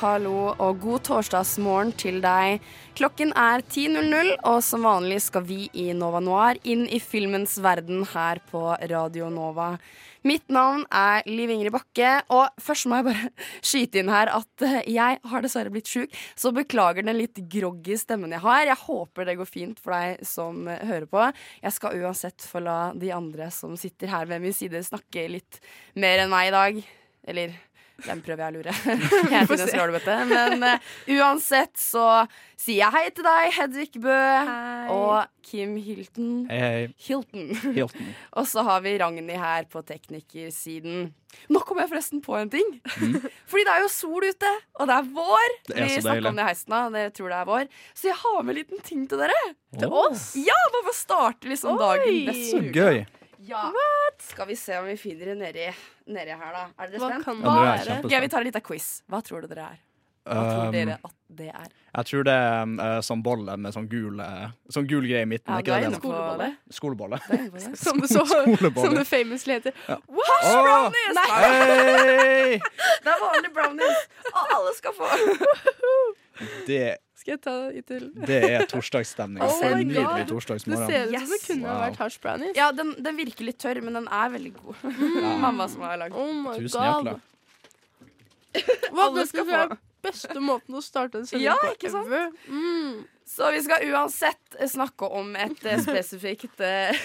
Hallo, og god torsdagsmorgen til deg. Klokken er 10.00, og som vanlig skal vi i Nova Noir inn i filmens verden her på Radio Nova. Mitt navn er Liv Ingrid Bakke, og først må jeg bare skyte inn her at eh, jeg har dessverre blitt sjuk, så beklager den litt groggy stemmen jeg har. Jeg håper det går fint for deg som hører på. Jeg skal uansett få la de andre som sitter her ved min side, snakke litt mer enn meg i dag. Eller den prøver jeg å lure. Jeg er Tine Skålbøtte. Men uh, uansett så sier jeg hei til deg, Hedvig Bø og Kim Hilton. Hei, hei. Hilton. Hilton. og så har vi Ragnhild her på teknikersiden. Nå kom jeg forresten på en ting. Fordi det er jo sol ute, og det er vår. Mm. Det er vi så snakka om det i heisen, og Dere tror det er vår. Så jeg har med en liten ting til dere. Til oss? Ja, bare for å starte liksom dagen best Så mulig. gøy. Ja. Skal vi se om vi finner det nedi, nedi her, da. Er dere Hva spent? kan det være? Vi tar en liten quiz. Hva tror dere det er? Hva tror Um, dere at det er? Jeg tror det er um, sånn bolle med sånn gul, eh, sånn gul greie i midten. Ja, ikke det Skolebolle. det. Skolebolle. Er. Som det, så, Skolebolle. som det famously heter. Hash oh, brownies! Nei, Hei! det er vanlige brownies. Og alle skal få. Det, Skal jeg ta i til? det er torsdagsstemning. Oh For en Det ser ut som det kunne Wow. vært hash brownies. Ja, den, den virker litt tørr, men den er veldig god. Mamma som har lagd den. Oh my Tusen god. hjertelig. Hva, Alle skal få. beste måten å starte en sending Ja, på ikke sant? Mm. Så vi skal uansett snakke om et eh, spesifikt eh,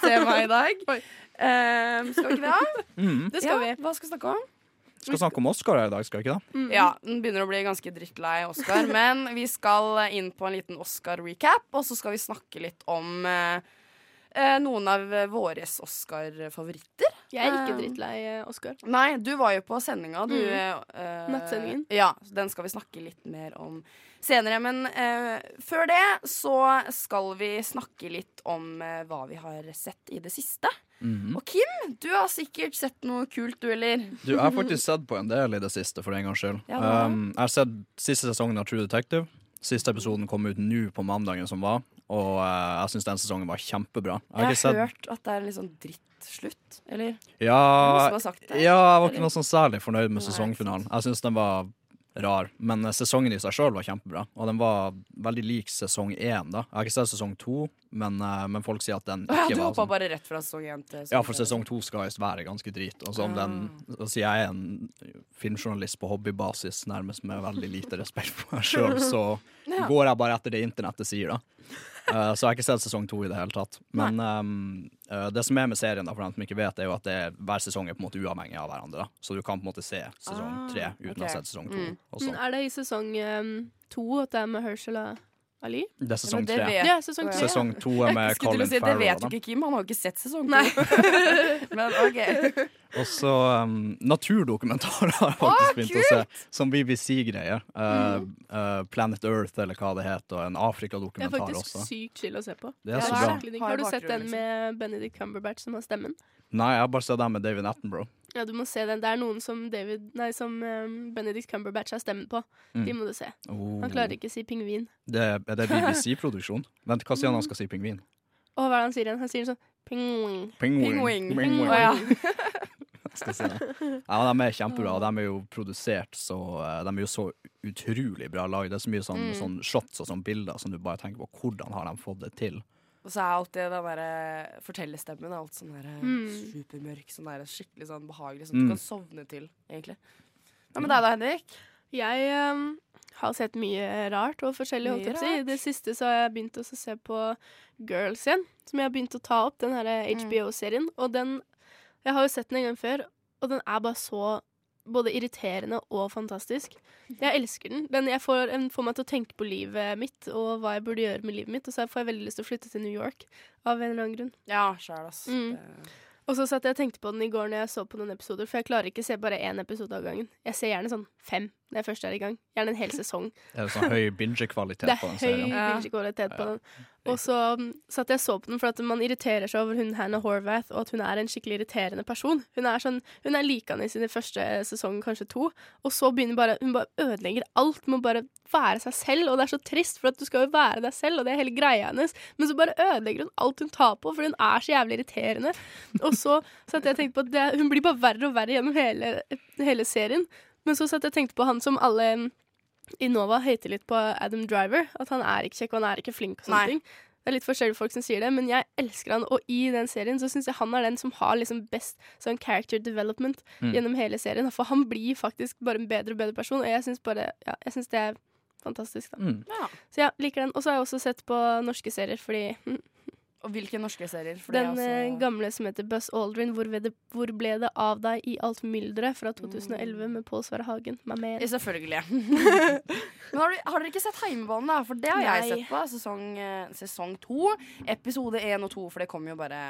tema i dag. Eh, skal vi ikke det? Mm. Det skal ja, Hva skal vi snakke om? Skal snakke om Oscar her i dag, skal vi ikke det? Mm. Ja, Den begynner å bli ganske drittlei Oscar, men vi skal inn på en liten Oscar-recap, og så skal vi snakke litt om eh, eh, noen av våres Oscar-favoritter. Jeg er ikke Um, drittlei eh, Oscar. Nei, du var jo på sendinga, du. Mm. eh, Nattsendingen. Ja, den skal vi snakke litt mer om senere. Men eh, før det så skal vi snakke litt om eh, hva vi har sett i det siste. Mhm. Og Kim, du har sikkert sett noe kult, du, eller? Du, jeg har faktisk sett på en del i det siste, for en gangs skyld. Ja, um, jeg har sett siste sesongen av True Detective. Siste episoden kom ut nå på mandagen som var, og uh, jeg syns den sesongen var kjempebra. Jeg har Jeg har sett hørt at det er litt sånn drittslutt, eller? Ja, det? ja, jeg var ikke noe sånn særlig fornøyd med Nei, sesongfinalen. Jeg syns den var rar, men sesongen i seg sjøl var kjempebra. Og den var veldig lik sesong én. da Jeg har ikke sett sesong to, men, eh, men folk sier at den ikke ja, du var hoppa sånn. bare rett fra sesong én til Ja, for sesong to skal visst være ganske drit. Og så om den Ah. og siden jeg er en filmjournalist på hobbybasis, nærmest med veldig lite respekt for meg sjøl, så Ja. går jeg bare etter det internettet sier, da. Eh, så jeg har ikke sett sesong to i det hele tatt. Men um, uh, det som er med serien, da, for dem som ikke vet, er jo at det er, hver sesong er på en måte uavhengig av hverandre. Da. Så du kan på en måte se sesong Ah, tre uten å ha sett sesong to. Mm. Og sånn. er det i sesong um, to at det er med Herschel Ali? Det er sesong tre. Ja, sesong tre. Sesong to er med Colin si, Farrell. Det vet du jo ikke Kim, han har jo ikke sett sesong to. Nei. Men OK. Og så um, naturdokumentarer har jeg faktisk begynt å se, som BBC-greier. Uh, uh, Planet Earth, eller hva det heter, og en Det er faktisk sykt chill å se på. Det er så bra. Har Har du sett den med Benedict Cumberbatch som har stemmen? Nei, jeg har bare sett den med David Attenborough. Ja, du må se den. Det er noen som, David, nei, som um, Benedict Cumberbatch har stemmen på. Mm. De må du se. Oh. Han klarer ikke å si pingvin. Det, er det BBC-produksjon? Vent, hva sier han han skal si pingvin? Å, hva er det han sier igjen? Han sier sånn pingwing. Pingwing. Pingwing. Å, ja. Skal si det. Ja, de er kjempebra. De er jo produsert så eh, De er jo så utrolig bra lagd. Det er så mye sånn, Mm. sånn shots og sånn bilder som du bare tenker på hvordan har de fått det til. Og så er alltid den derre fortellerstemmen er alt sånn der Mm. supermørk, sånn der skikkelig sånn behagelig, som Mm. du kan sovne til, egentlig. Hva med deg da, Henrik? Jeg um, har sett mye rart og forskjellig. holdt. I det siste så har jeg begynt å se på Girls igjen, som jeg har begynt å ta opp, den her Mm. HBO-serien. Og den Jeg har jo sett den en gang før, og den er bare så både irriterende og fantastisk. Jeg elsker den. den jeg får, den får meg til å tenke på livet mitt og hva jeg burde gjøre med livet mitt. Og så får jeg veldig lyst til å flytte til New York av en eller annen grunn. Ja, sjæl, ass. Mm. Og så satt jeg og tenkte på den i går når jeg så på noen episoder, for jeg klarer ikke å se bare én episode av gangen. Jeg ser gjerne sånn fem når jeg først er i gang. Gjerne en hel sesong. Det er sånn høy binge-kvalitet Det på den er høy serien. Binge-kvalitet på den. Og så mm, satt jeg og så på den for at man irriterer seg over hun Hannah Horvath, og at hun er en skikkelig irriterende person. Hun er, sånn, hun er likende i sin første sesong, kanskje to, og så begynner bare Hun bare ødelegger alt med å bare være seg selv, og det er så trist, for at du skal jo være deg selv, og det er hele greia hennes, men så bare ødelegger hun alt hun tar på, for hun er så jævlig irriterende. Og så satt jeg og tenkte på at det, hun blir bare verre og verre gjennom hele, hele serien. Men så satt jeg og tenkte på han som alle mm, i Nova hater litt på Adam Driver. At han er ikke kjekk og han er ikke flink. og sånne Nei. ting Det er litt forskjellige folk som sier det, men jeg elsker han. Og i den serien så syns jeg han er den som har liksom best sånn character development Mm. gjennom hele serien. For han blir faktisk bare en bedre og bedre person, og jeg syns bare Ja, jeg syns det er fantastisk, da. Mm. Ja. Så ja, liker den. Og så har jeg også sett på norske serier, fordi mm, Og hvilke norske serier? For er den eh, gamle som heter Buzz Aldrin, hvor, det, hvor ble det av deg i alt mylderet, fra Mm. 2011 med Pål Sverre Hagen. Ja. Selvfølgelig. Men har, du, har dere ikke sett Heimebanen, da? For det har jeg sett på. Sesong, eh, sesong to. Episode én og to, for det kommer jo bare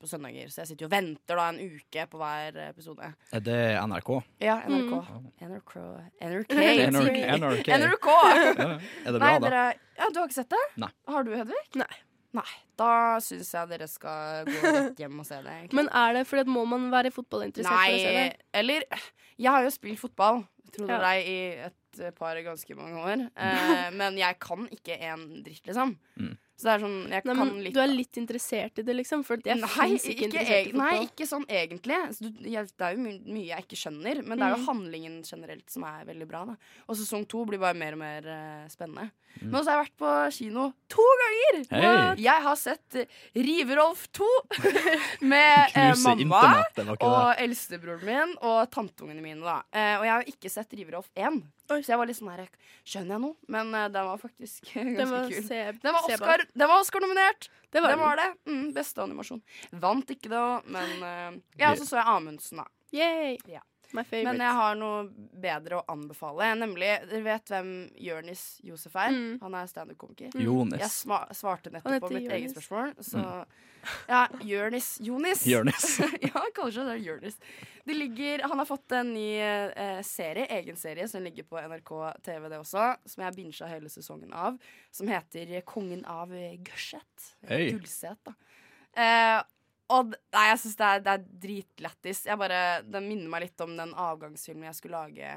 på søndager. Så jeg sitter jo og venter da en uke på hver episode. Er det NRK? Ja, NRK. Mm. NRK NRK. NRK. NRK. NRK. Ja. Er det bra, Nei, da? dere Ja, du har ikke sett det? Nei. Har du, Hedvig? Nei. Nei. Da syns jeg dere skal gå rett hjem og se det. egentlig. Men er det fordi at må man være fotballinteressert for å se Nei, det? eller Jeg har jo spilt fotball, tro det Ja. eller i et par ganske mange år. Eh, men jeg kan ikke en dritt, liksom. Mm. Så det er sånn Jeg Nei, kan men litt du er litt interessert i det, liksom? For jeg Nei, ikke, ikke e nei, ikke sånn egentlig. Så du, jeg, det er jo my mye jeg ikke skjønner, men det er jo Mm. handlingen generelt som er veldig bra. Da. Og sesong to blir bare mer og mer uh, spennende. Mm. Men også har jeg vært på kino to ganger! Hey. Jeg har sett uh, Riverolf 2 med uh, mamma og eldstebroren min og tanteungene mine. da eh, Og jeg har ikke sett Riverolf 1, så jeg var litt sånn her Skjønner jeg noe? Men uh, den var faktisk ganske Den var, kul. se, Den var. Oscar- den var Oscar-nominert! Det var den var det. Mm, beste animasjon. Vant ikke da, men uh, Ja, så så jeg Amundsen, da. Yay! Ja. My favorite. Men jeg har noe bedre å anbefale. Nemlig, Dere vet hvem Jonis Josef er? Mm. Han er standup-komiker. Mm. Jeg sma svarte nettopp på mitt mitt eget spørsmål, så Ja, Jørnis. Jonis. Jørnis. ja, kanskje det er det De ligger, han har fått en ny eh, serie, egen serie, som ligger på NRK TV, det også, som jeg binsja hele sesongen av, som heter Kongen av Gørset. Hey. Gullset, da. Eh, og nei, jeg syns det det er dritlættis. Den minner meg litt om den avgangsfilmen jeg skulle lage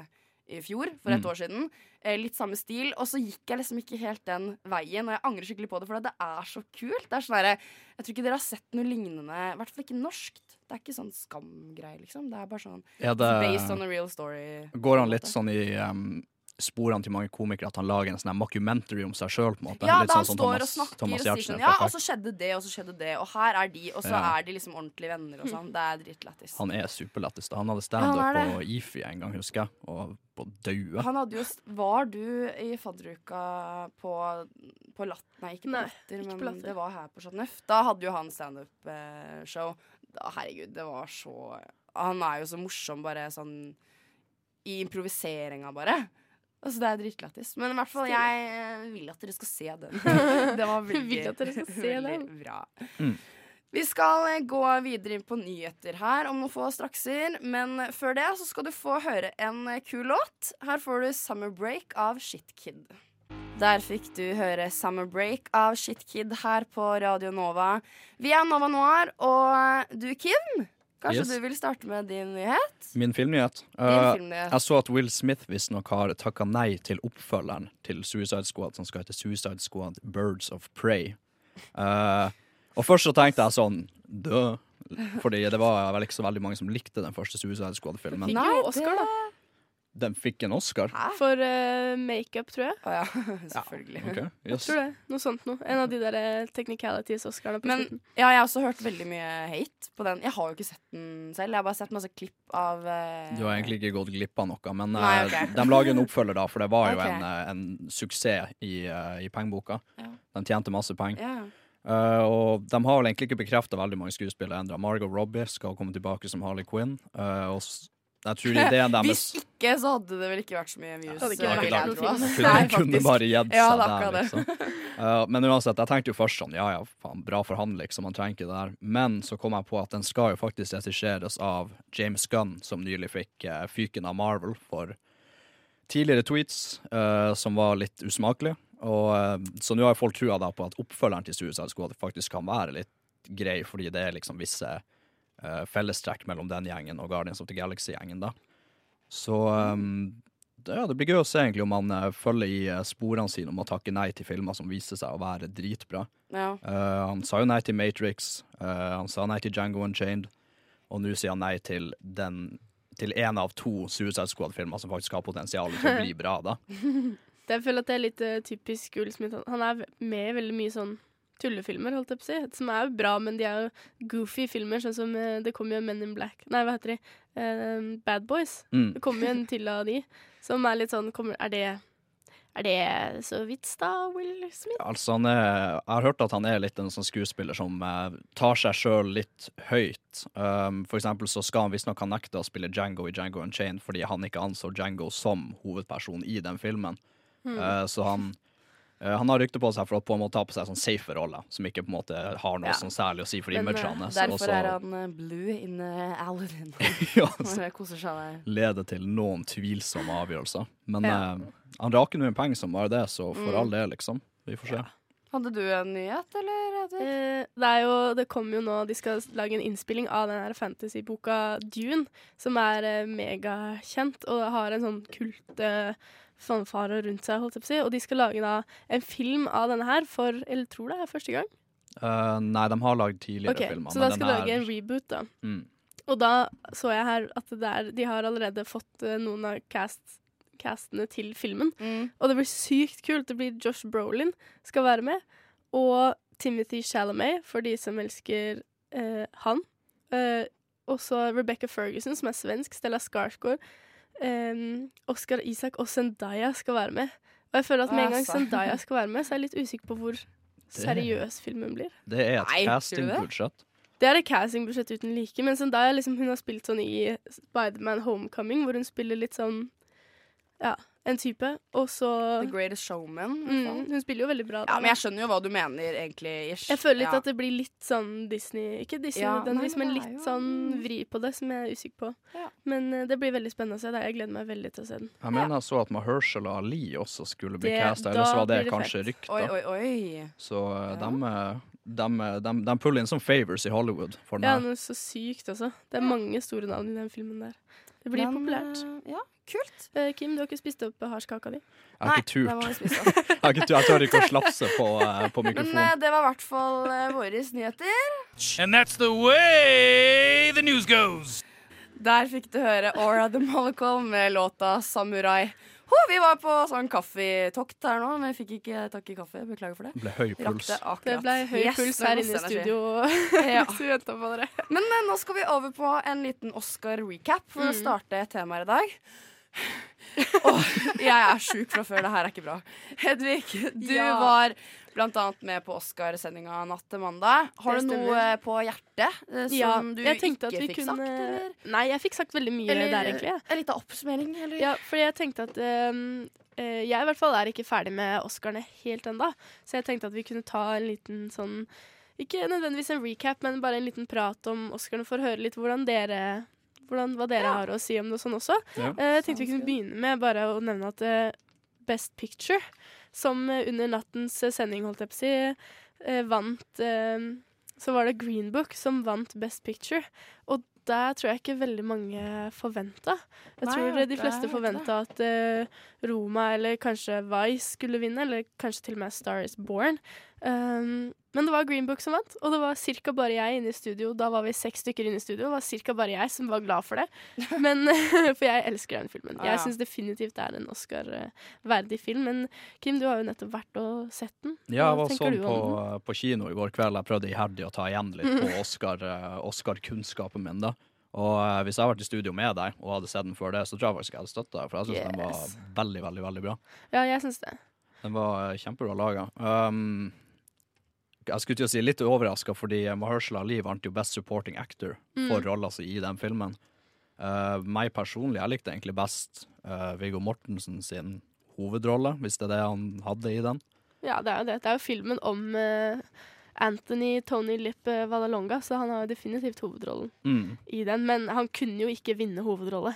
i fjor, for et Mm. år siden. Eh, litt samme stil. Og så gikk jeg liksom ikke helt den veien, og jeg angrer skikkelig på det, for det er så kult. Det er sånn Jeg tror ikke dere har sett noe lignende, i hvert fall ikke norskt. Det er ikke sånn skamgreie, liksom. Det er bare sånn Er based on a real story. går han litt sånn i um, sporene til mange komikere at han lager en sånn mockumentary om seg sjøl? Ja, litt da han sånn står Thomas, og snakker Thomas og sier sånn Ja, og så skjedde det, og så skjedde det, og her er de, og så Ja. er de liksom ordentlige venner og sånn. Det er dritlættis. Han er superlættis. Han hadde Ja, standup er på IFI en gang, husker jeg, og på daue. Han hadde jo Var du i fadderuka på, på Latter? Nei, ikke på Nei, Latter, ikke men på Latter. det var her på Chateau Neuf. Da hadde jo han standup-show. Herregud, det var så Han er jo så morsom, bare sånn I improviseringa, bare. Altså, det er dritlættis. Men i hvert fall, jeg eh, vil at dere skal se den. det var veldig, veldig bra. Mm. Vi skal eh, gå videre inn på nyheter her om noen få strakser. Men før det så skal du få høre en eh, kul låt. Her får du 'Summer Break' av Shitkid. Der fikk du høre 'Summer Break' av Shitkid her på Radio Nova. Vi er Nova Noir, og du, Kim? Kanskje Yes. du vil starte med din nyhet? Min filmnyhet. Uh, filmnyhet. jeg så at Will Smith visstnok har takka nei til oppfølgeren til Suicide Squad, som skal hete Suicide Squad Birds of Prey. Uh, og først så tenkte jeg sånn Dø. Fordi det var vel ikke så veldig mange som likte den første Suicide Squad-filmen. Nei, Oscar, det- da. Den fikk en Oscar. Hæ? For uh, makeup, tror jeg. Å ja, selvfølgelig. Ja, okay. yes. tror det. Noe sånt noe. En av de der eh, technicalities-Oscarene på Men slutten. ja, jeg har også hørt veldig mye hate på den. Jeg har jo ikke sett den selv. Jeg har bare sett masse klipp av uh, Du har egentlig ikke gått glipp av noe, men Nei, okay. de lager en oppfølger, da, for det var jo okay. en, en suksess i, i pengeboka. Ja. Den tjente masse penger. Ja. Uh, og de har vel egentlig ikke bekrefta veldig mange skuespillere ennå. Margot Robbie skal komme tilbake som Harley Quinn. Uh, og Jeg tror deres Hvis ikke, så hadde det vel ikke vært så mye views. Hadde ikke eh, vært film. kunne, Nei, kunne bare gitt Ja, seg det er der, liksom. Uh, men uansett, jeg tenkte jo først sånn, ja ja, faen, bra for han, liksom, han trenger ikke det der. Men så kom jeg på at den skal jo faktisk regisseres av James Gunn, som nylig fikk uh, fyken av Marvel for tidligere tweets uh, som var litt usmakelige. Og, uh, så nå har folk trua da på at oppfølgeren til Suicide Squad faktisk kan være litt grei, fordi det er liksom visse uh, fellestrekk mellom den gjengen og Guardians of the Galaxy-gjengen, da. Så um, det, ja, det blir gøy å se egentlig om han uh, følger i sporene sine om å takke nei til filmer som viser seg å være dritbra. Ja. Han sa jo nei til Matrix, han sa nei til Django Unchained, og nå sier han nei til den til en av to Suicide Squad-filmer som faktisk har potensial til å bli bra. da. Jeg føler at det er litt typisk Will Smith. Han er med i veldig mye sånn tullefilmer, holdt jeg på å si. Som er jo bra, men de er jo goofy filmer, sånn som eh, det kommer jo Men in Black Nei, hva heter de? Uh, Bad Boys. Mm. Det kommer jo en til av de, som er litt sånn kommer, Er det Er det så vits, da, Will Smith? Altså, han er, jeg har hørt at han er litt en sånn skuespiller som eh, tar seg sjøl litt høyt. Um, for eksempel så skal han visstnok ha nekta å spille Django i Django Unchained fordi han ikke anså Django som hovedperson i den filmen. Eh, så han han har rykte på seg for å på en måte ta på seg sånn safe rolle, som ikke på en måte har noe Ja. sånn særlig å si for eh, hans. Derfor også, er han eh, blue in eh, Aladdin. ja, Han så koser seg der. leder til noen tvilsomme avgjørelser. Men Ja. eh, han raker nå en penger som bare det, så for Mm. all del, liksom. Vi får se. Hadde du en nyhet, eller? Eh, det er jo Det kommer jo nå De skal lage en innspilling av den her fantasyboka Dune, som er eh, megakjent og har en sånn kult eh, fanfare rundt seg, holdt jeg på å si. Og de skal lage da en film av denne her for Eller tror det er første gang? Uh, nei, de har lagd tidligere Ok, filmer. Så da skal de lage er- en reboot, da. mm. Og da så jeg her at det er, de har allerede fått uh, noen av cast, castene til filmen. Mm. Og det blir sykt kult. Det blir Josh Brolin skal være med. Og Timothy Chalamet, for de som elsker uh, han. Uh, og så Rebecca Ferguson, som er svensk. Stella Skarsgård. Um, Oscar Isak og Zendaya skal være med. Og jeg føler at med en gang Altså. Zendaya skal være med, så er jeg litt usikker på hvor seriøs filmen blir. Det er et casting-budsjett. det? Det er et castingbudsjett uten like, men Zendaya liksom, hun har spilt sånn i Spiderman Homecoming, hvor hun spiller litt sånn Ja, en type. Og så The Greatest Showman. mm, Hun spiller jo veldig bra. Ja, men jeg skjønner jo hva du mener, egentlig. Ish. Jeg føler litt ja. at det blir litt sånn Disney Ikke Disney Ja, nødvendigvis, men men litt jo- sånn vri på det, som jeg er usikker på. Ja. Men uh, det blir veldig spennende å se. det. Jeg gleder meg veldig til å se den. Jeg mener jeg så at Mahershala Ali også skulle bli Det- casta, da eller så var det det kanskje rykta. Oi, oi, oi. Så uh, Ja. dem, de eh, dem, dem puller inn som favors i Hollywood for Ja, meg. noe så sykt altså. Det er mange store navn i den filmen der. Det blir Men, populært. eh, ja, kult. Uh, Kim, du har ikke spist opp hasjkaka di? Jeg har ikke turt. Jeg, har ikke turt. jeg tør ikke å slafse på, uh, på Men mikrofonen. eh, det var i hvert fall uh, våre nyheter. And that's the way the news goes. Der fikk du høre Aura the Molecule med låta 'Samurai'. Ho, vi var på sånn kaffetokt her nå, men vi fikk ikke tak i kaffe. Beklager for det. Det ble høy puls. Det ble høy Yes, puls her inne i studio. Ja. Men eh, nå skal vi over på en liten Oscar-recap for å Mm. starte temaet i dag. Oh, jeg er sjuk fra før. Det her er ikke bra. Hedvig, du Ja. var blant annet med på Oscar-sendinga natt til mandag. Har du noe på hjertet eh, som Ja, du ikke fikk kunne sagt? Eller, Nei, jeg fikk sagt veldig mye eller der, egentlig. en liten oppsummering? Eller? Ja, fordi jeg tenkte at eh, Jeg i hvert fall er ikke ferdig med Oscarene helt ennå. Så jeg tenkte at vi kunne ta en liten sånn Ikke nødvendigvis en recap, men bare en liten prat om Oscarene for å høre litt hvordan dere hvordan, hva dere har å si om det og sånn også. Ja. uh, jeg tenkte vi kunne begynne med bare å nevne at uh, Best Picture, som eh, under nattens eh, sending, holdt jeg på å si, eh, vant Så var det Green Book som vant Best Picture. Og der tror jeg ikke veldig mange forventa. Jeg tror de fleste forventa at Roma eller kanskje Vice skulle vinne, eller kanskje til og med Star Is Born. Um, men det var Green Book som vant, og det var ca. bare jeg inne i studio. Da var vi seks stykker inne i studio. Det var ca. bare jeg som var glad for det. Men, for jeg elsker den filmen. Ah, ja. Jeg syns definitivt det er en Oscar-verdig film. Men Kim, du har jo nettopp vært og sett den. Ja, jeg var sånn på, på kino i går kveld. Jeg prøvde iherdig å ta igjen litt på Oscar-kunnskapen Oscar-kunnskapen min. da. Og eh, hvis jeg hadde vært i studio med deg og hadde sett den før det, så tror jeg faktisk jeg hadde støtta deg. For jeg syns den var veldig, veldig veldig bra. Ja, jeg syns det. Den var eh, kjempebra laga. Um, jeg skulle til å si litt overraska, fordi Mahershala Ali vant jo Best Supporting Actor for Mm. rolla si i den filmen. Uh, meg personlig, jeg likte egentlig best uh, Viggo Mortensen sin hovedrolle, hvis det er det han hadde i den. Ja, det er jo det. Det er jo filmen om uh, Anthony Tony Lipp Valalonga, så han har jo definitivt hovedrollen Mm. i den. Men han kunne jo ikke vinne hovedrolle,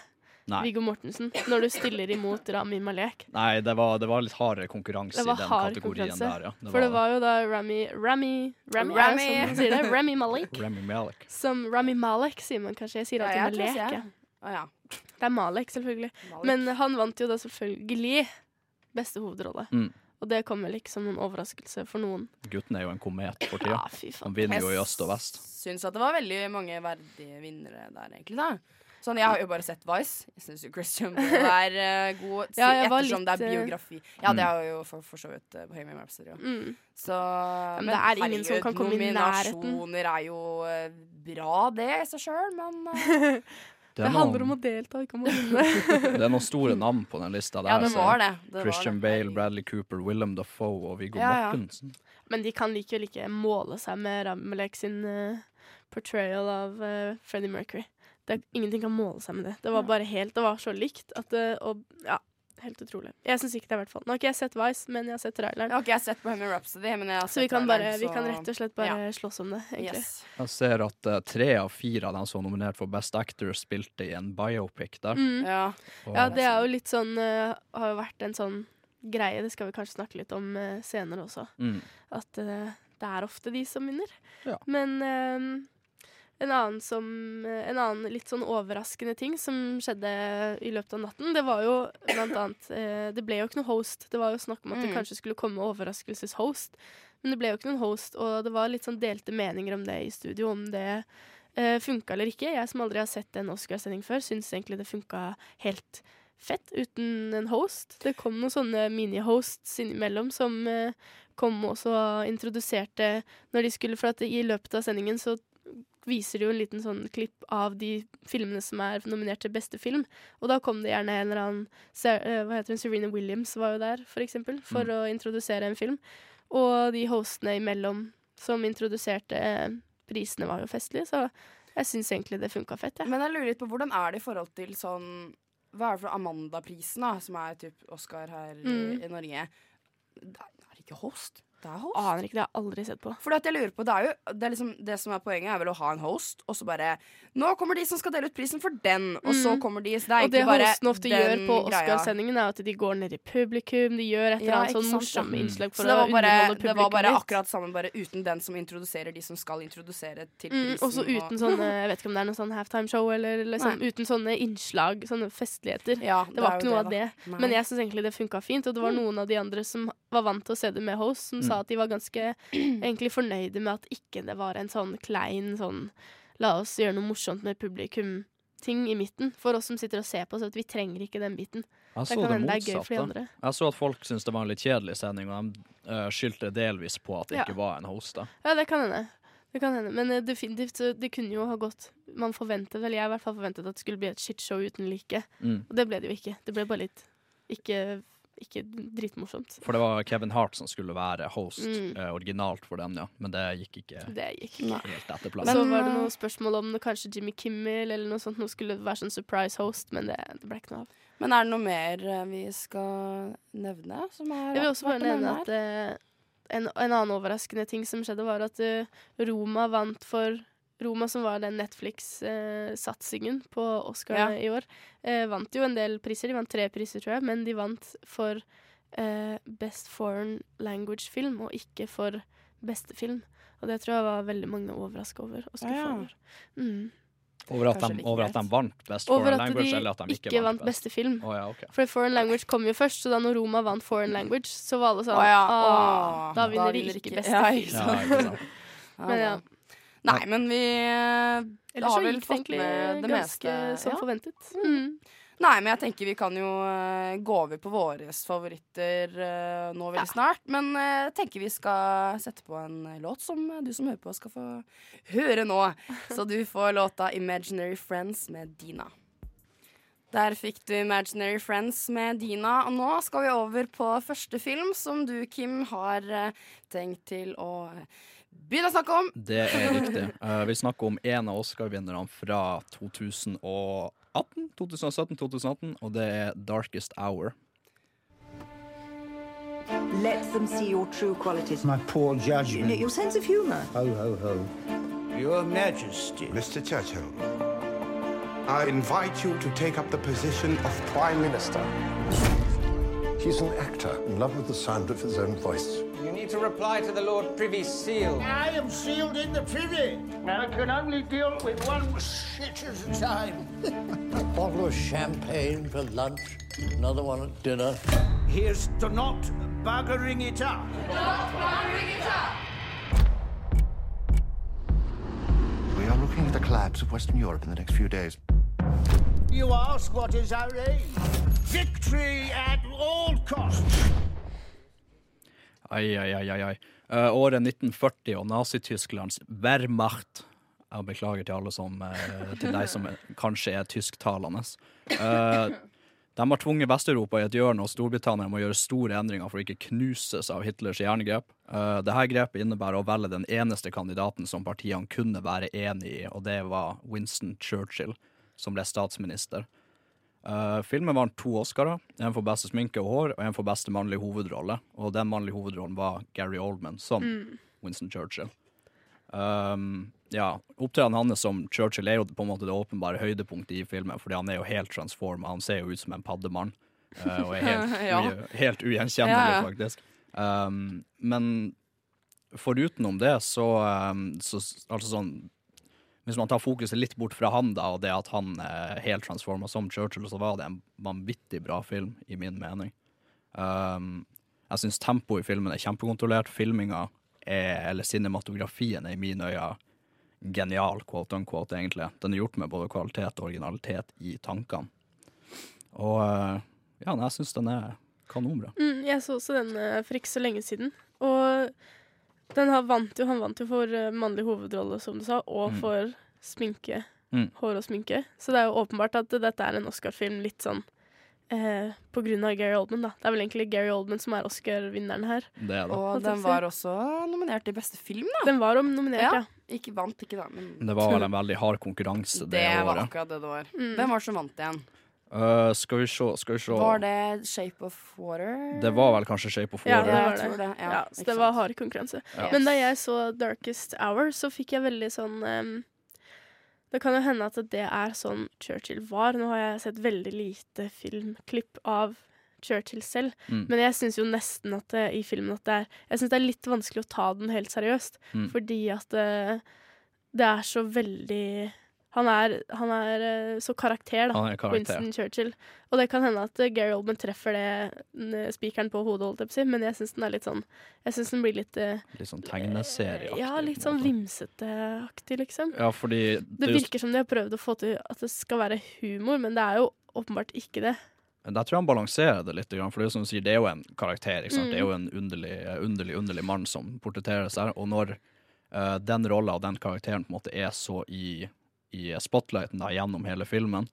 Nei. Viggo Mortensen, når du stiller imot Rami Malek. Nei, det var, det var litt hardere konkurranse Det var i den hard kategorien konkurranse. der, ja. For det var jo da Rami Rami Rami, Rami. sier det? Rami Malek. Rami Malek. Som Rami Malek, sier man kanskje. Jeg sier Ja, alltid ja, tror Malek. jeg. ja. Det er Malek, selvfølgelig. Malek. Men han vant jo da selvfølgelig beste hovedrolle. Mm. Og det kom vel ikke som noen overraskelse for noen. Gutten er jo en komet for tida. Ja, fy Han vinner jo i øst og vest. syns at det var veldig mange verdige vinnere der, egentlig. da Sånn, Jeg har jo bare sett Vice. Jeg syns jo Christian Bale er uh, god, Ja, jeg var ettersom det er eh, biografi. Ja, det har er jo for, for så vidt uh, Bohemian Rhapsody. Ja. Mm. Så men det er ingen som kan komme i nærheten. Nominasjoner er jo uh, bra, det i seg sjøl, men uh, Det, handler om å delta, ikke om å vinne. det er noen store navn på den lista der. Ja, det var det. det var Christian det. Bale, Bradley Cooper, Willem Dafoe og Viggo Ja, ja. Men de kan likevel ikke måle seg med Ramelek sin uh, portrayal av uh, Freddie Mercury. Det, ingenting kan måle seg med det. Det var bare helt, det var så likt at det, og, ja, Helt utrolig. Jeg syns ikke det, i hvert fall. Nå har ikke jeg sett Vice, men jeg har sett traileren. Jeg har ikke jeg sett Bohemian Rhapsody, men jeg har Så vi kan, bare, vi kan rett og slett bare slåss om det, egentlig. Yes. Jeg ser at uh, tre av fire av dem som var nominert for Best Actor, spilte i en biopic der. Mm. Ja. Og- Ja, det er jo litt sånn uh, Har jo vært en sånn greie, det skal vi kanskje snakke litt om uh, senere også. Mm. At det er ofte de som vinner. Ja. Men eh, en annen som eh, En annen litt sånn overraskende ting som skjedde i løpet av natten, det var jo blant annet eh, Det ble jo ikke noe host. Det var jo snakk om at det Mm. kanskje skulle komme overraskelseshost, men det ble jo ikke noen host, og det var litt sånn delte meninger om det i studio, om det eh, funka eller ikke. Jeg som aldri har sett en Oscarsending før, syns egentlig det funka helt fett uten en host. Det kom noen sånne mini-hosts innimellom som eh, kom også og introduserte når de skulle For at i løpet av sendingen så viser de jo en liten sånn klipp av de filmene som er nominert til beste film. Og da kom det gjerne en eller annen eh, Hva heter hun? Serena Williams var jo der, for eksempel, for å introdusere en film. Og de hostene imellom som introduserte eh, prisene, var jo festlige, så jeg syns egentlig det funka fett, Ja. Men jeg lurer litt på hvordan er det i forhold til sånn Hva er det for Amanda-prisen, da, som er typ Oscar her i, Mm. i Norge? Er, det ikke host. Det er host. Aner ikke, det har jeg aldri sett på. Fordi at jeg lurer på, det er jo det, er liksom, det som er poenget, er vel å ha en host, og så bare Nå kommer de som skal dele ut prisen for den, og så Mm. kommer de så Det er Og det bare hosten ofte gjør på. Oscarsendingen, er at de går ned i publikum, de gjør et eller Ja, annet sånn sant, morsomme ja. innslag Så for det å var, bare, underholde det var bare akkurat sammen, bare uten den som introduserer de som skal introdusere til Mm, prisen. og så uten sånne Jeg vet ikke om det er noe sånn halftime-show, eller liksom uten sånne innslag, sånne festligheter. ja, Det var er ikke noe det, av det. Nei. Men jeg syns egentlig det funka fint, og det var noen av de andre som var vant til å se det med host, som sa at de var ganske egentlig fornøyde med at ikke det var en sånn klein sånn La oss gjøre noe morsomt med publikum-ting i midten. For oss som sitter og ser på, så at vi trenger ikke den biten. Jeg så kan det det er gøy for de motsatte. andre. Jeg så at folk syntes det var en litt kjedelig sending, og de uh, skyldte delvis på at det Ja. ikke var en host. da. Ja, det kan hende. Det kan hende. Men eh, definitivt, så det kunne jo ha gått Man forventet eller jeg i hvert fall forventet at det skulle bli et shitshow uten like. Mm. Og det ble det jo ikke. Det ble bare litt ikke, ikke dritmorsomt. For det var Kevin Hart som skulle være host Mm. eh, originalt for den, ja. Men det gikk ikke Det gikk ikke. helt etter så var det eh, noe spørsmål om det kanskje Jimmy Kimmel eller noe sånt noe skulle være sånn surprise host, men det, det ble ikke noe av. Men er det noe mer eh, vi skal nevne? Som er Jeg vil også bare nevne at uh, en, en annen overraskende ting som skjedde, var at uh, Roma vant for Roma, som var den Netflix-satsingen på Oscar Ja. i år, eh, vant jo en del priser. De vant tre priser, tror jeg, men de vant for eh, Best Foreign Language-film, og ikke for beste film. Og det tror jeg var veldig mange overraska over. Og skuffa Ja, ja. over. Mm. Over at, de, over at de vant Best Over Foreign at Language, de eller at de ikke vant beste film. Oh, ja, okay. For Foreign Language kom jo først, så da når Roma vant Foreign Language, så var alle sånn oh, ja, «Åh, åh, Da vinner da de ikke ikke- beste Ja, film. Ja, ikke Men ja. Nei, men vi eh, Ellers har vel fått med det meste. som Ja. forventet. Mm. Nei, men jeg tenker vi kan jo eh, gå over på våre favoritter eh, nå veldig snart. Men jeg tenker vi skal sette på en låt som du som hører på, skal få høre nå. Så du får låta 'Imaginary Friends' med Dina. Der fikk du 'Imaginary Friends' med Dina. Og nå skal vi over på første film som du, Kim, har tenkt til å begynne å snakke om. Det er riktig. Uh, vi snakker om en av Oscar-vinnerne fra 2018, 2017-2018, og det er Darkest Hour. Let them see your true qualities. My poor judgment. Your sense of humor. Ho, ho, ho. Your Majesty. Mr. Churchill, I invite you to take up the position of Prime Minister. He's an actor in love with the sound of his own voice. You need to reply to the Lord Privy Seal. I am sealed in the privy. I can only deal with one shit at a time. a bottle of champagne for lunch, another one at dinner. Here's to not buggering it up. Not buggering it up. We are looking at the collapse of Western Europe in the next few days. You ask what is our aim? Victory at all costs. Ai, ai, ai, ai. Eh, året 1940 og Nazi-Tysklands Wehrmacht. Jeg beklager til alle som, uh, til deg som er, kanskje er tysktalende. Uh, de har tvunget Vest-Europa i et hjørne, og Storbritannia må gjøre store endringer for å ikke knuses av Hitlers jerngrep. Uh, Dette grepet innebærer å velge den eneste kandidaten som partiene kunne være enig i, og det var Winston Churchill, som ble statsminister. Uh, filmen vant to Oscarer, en for beste sminke og hår, og en for beste mannlige hovedrolle. Og den mannlige hovedrollen var Gary Oldman som Mm. Winston Churchill. Um, ja, Opptredenen hans som Churchill er jo på en måte det åpenbare høydepunktet i filmen, fordi han er jo helt transforma. Han ser jo ut som en paddemann, uh, og er helt, Ja. helt ugjenkjennelig, Ja, ja. faktisk. Um, men forutenom det, så, um, så Altså sånn Hvis man tar fokuset litt bort fra han, da, og det at han er helt transforma som Churchill, så var det en vanvittig bra film, i min mening. Um, jeg syns tempoet i filmen er kjempekontrollert. Filminga er, eller cinematografien er i mine øyne genial, quote unquote, egentlig. Den er gjort med både kvalitet og originalitet i tankene. Og uh, ja, jeg syns den er kanonbra. Mm, jeg så også den eh, for ikke så lenge siden. Og den har vant jo, han vant jo for eh, mannlig hovedrolle, som du sa, og Mm. for sminke. Mm. Hår og sminke. Så det er jo åpenbart at dette er en Oscar-film litt sånn eh, på grunn av Gary Oldman, da. Det er vel egentlig Gary Oldman som er Oscar-vinneren her. Det er det. Og den var også nominert til beste film, da. Den var nominert, ja. Ikke vant ikke, da, men Det var vel en veldig hard konkurranse det, det var akkurat det det var. Mm. Hvem var det som vant igjen? Uh, skal vi se, skal vi se. Var det Shape of Water? Det var vel kanskje Shape of Ja, Water. det Ja, var det. tror det, ja, Ja, så det var hard konkurranse. Ja. Men da jeg så Darkest Hour, så fikk jeg veldig sånn um, Det kan jo hende at det er sånn Churchill var. Nå har jeg sett veldig lite filmklipp av Churchill selv, Mm. men jeg syns jo nesten at det, i filmen at det er Jeg synes det er litt vanskelig å ta den helt seriøst, Mm. fordi at det, det er så veldig han er, han er eh, så karakter, da. Er karakter. Winston Churchill. Og det kan hende at eh, Gary Oldman treffer det spikeren på hodet, holdt jeg men jeg syns den er litt sånn Jeg syns den blir litt eh, Litt sånn tegneserieaktig. Ja, litt sånn vimseteaktig, liksom. Ja, fordi Det det virker virker som de har prøvd å få til at det skal være humor, men det er jo åpenbart ikke det. Der tror jeg han balanserer det litt, for det er, sier, det er jo en karakter. Mm. Det er jo en underlig, underlig, underlig mann som portretteres der. Og når uh, den rolla og den karakteren på en måte er så i, i spotlighten da, gjennom hele filmen,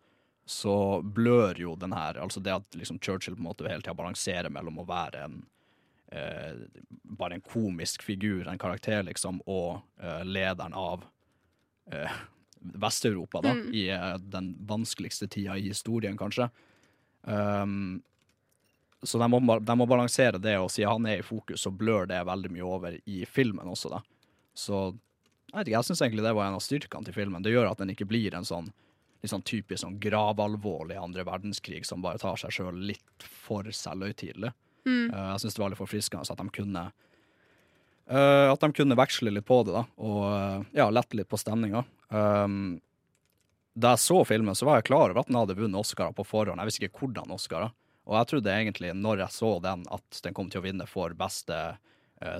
så blør jo den her Altså det at liksom Churchill på en måte hele tida balanserer mellom å være en eh, bare en komisk figur, en karakter, liksom, og eh, lederen av eh, Vest-Europa, da, Mm. i eh, den vanskeligste tida i historien, kanskje. Um, så de må, de må balansere det, og siden han er i fokus, så blør det veldig mye over i filmen også, da. Så jeg vet ikke, jeg syns egentlig det var en av styrkene til filmen. Det gjør at den ikke blir en sånn sånn typisk sånn gravalvorlig andre verdenskrig som bare tar seg sjøl litt for selvhøytidelig. Mm. Uh, jeg syns det var litt forfriskende at de kunne uh, At de kunne veksle litt på det, da, og uh, ja, lette litt på stemninga. Um, da jeg så filmen, så var jeg klar over at den hadde vunnet Oscarer på forhånd. Jeg visste ikke hvordan Oscarer. Og jeg trodde egentlig, når jeg så den, at den kom til å vinne for beste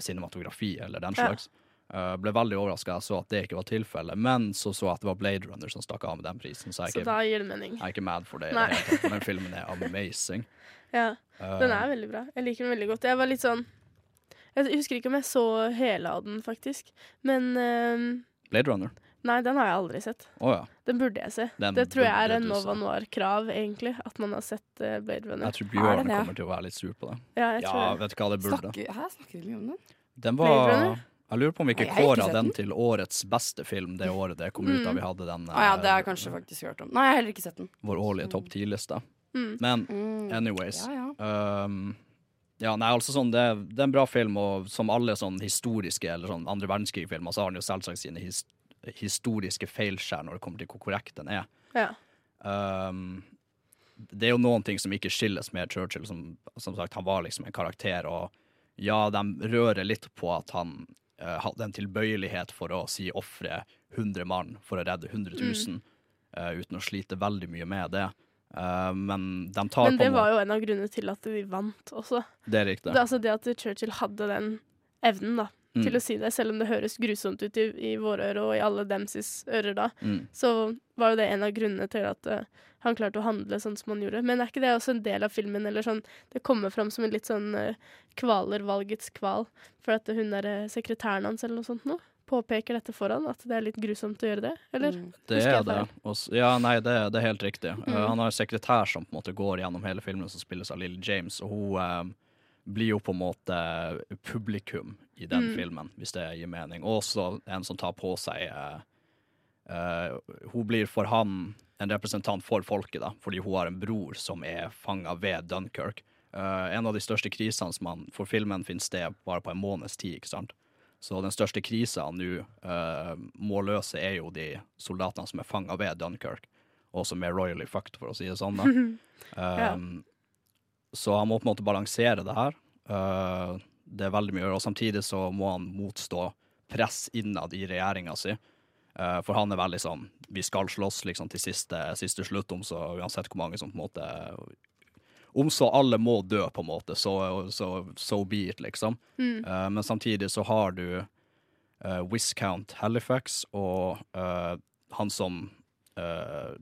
cinematografi eller den slags. Uh, ble veldig overraska jeg så at det ikke var tilfellet, men så så jeg at det var Blade Runner som stakk av med den prisen. Så jeg Så ikke, da gir det mening. jeg er ikke mad for det. Nei. det hele tatt, Den filmen er amazing. Ja, Uh, den er veldig bra. Jeg liker den veldig godt. Jeg var litt sånn Jeg husker ikke om jeg så hele av den, faktisk. Men ehm, Blade Runner. Nei, den har jeg aldri sett. Oh, ja. Den burde jeg se. Den det tror jeg er en Nova. Noir-krav, egentlig. At man har sett uh, Blade Runner. Jeg tror Bjørn kommer til å være litt sur på det. Ja, jeg Ja, tror det. vet du hva, det burde. Snakker, her snakker vi om den. Den Blade var Runner? Jeg lurer på om vi ikke kåra den til årets beste film det året det kom ut da Mm. vi hadde den Ah, ja, det har eh, jeg kanskje faktisk hørt om. Nei, jeg har heller ikke sett den. vår årlige topp ti-liste. Mm. Men Mm. anyways Ja, Um, ja, nei, altså sånn, det, det er en bra film, og som alle sånn historiske eller sånn andre verdenskrig-filmer, så har den jo selvsagt sine his, historiske feilskjær når det kommer til hvor korrekt den er. Ja. Um, det er jo noen ting som ikke skilles med Churchill. Som, som sagt, han var liksom en karakter, og ja, de rører litt på at han eh, hadde en tilbøyelighet for å si ofre 100 mann for å redde 100 000, eh, uten å slite veldig mye med det. Eh, men de tar Men på det var jo en av grunnene til at de vant også. Det er riktig. Det, altså det at Churchill hadde den evnen da, Mm. til å si det, selv om det høres grusomt ut i, i våre ører og i alle demsis ører da, Mm. så var jo det en av grunnene til at uh, han klarte å handle sånn som han gjorde. Men er ikke det også en del av filmen, eller sånn, det kommer fram som en litt sånn uh, kvalervalgets kval, for at hun er uh, sekretæren hans eller noe sånt nå, påpeker dette foran, at det er litt grusomt å gjøre det, eller? Det er det. Ja, nei, det, det er helt riktig. Mm. Uh, han har en sekretær som på en måte går gjennom hele filmen, som spilles av Lily James, og hun eh, blir jo på en måte publikum i den Mm. filmen, hvis det gir mening. Og også en som tar på seg uh, Hun blir for han en representant for folket, da, fordi hun har en bror som er fanga ved Dunkerque. Uh, en av de største krisene som han For filmen finner sted bare på en måneds tid, ikke sant? Så den største krisa han nå uh, må løse, er jo de soldatene som er fanga ved Dunkerque, og som er royally fucked, for å si det sånn. da. Um, Så han må på en måte balansere det her. Uh, det er veldig mye å gjøre, og samtidig så må han motstå press innad i regjeringa si. Uh, for han er veldig sånn Vi skal slåss liksom til siste, siste slutt, om så uansett hvor mange som på en måte Om så alle må dø, på en måte, så så, so be it, liksom. Mm. Uh, men samtidig så har du Viscount Halifax og han som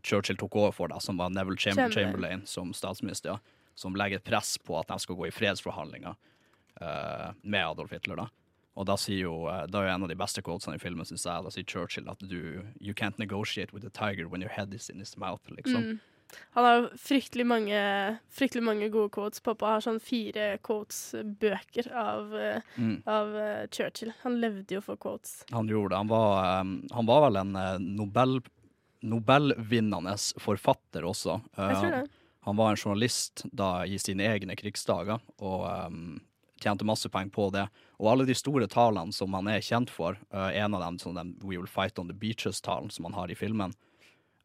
Churchill tok over for, da, som var Neville Chamberlain. Chamberlain som statsminister, ja, som legger press på at de skal gå i fredsforhandlinger uh, med Adolf Hitler. da. Og da sier jo, uh, da er jo en av de beste quotesene i filmen, synes jeg, da sier Churchill at du You can't negotiate with a tiger when your head is in his mouth, liksom. Mm. Han har fryktelig mange, fryktelig mange gode quotes. Pappa har sånn fire quotes-bøker av, eh, Mm. av eh, Churchill. Han levde jo for quotes. Han gjorde det. Han var, han var vel en eh, Nobel, Nobelvinnende forfatter også. Eh, Jeg tror det. Han var en journalist da i sine egne krigsdager, og um, tjente masse penger på det. Og alle de store talene som han er kjent for, uh, en av dem som den We Will Fight On The Beaches-talen som han har i filmen,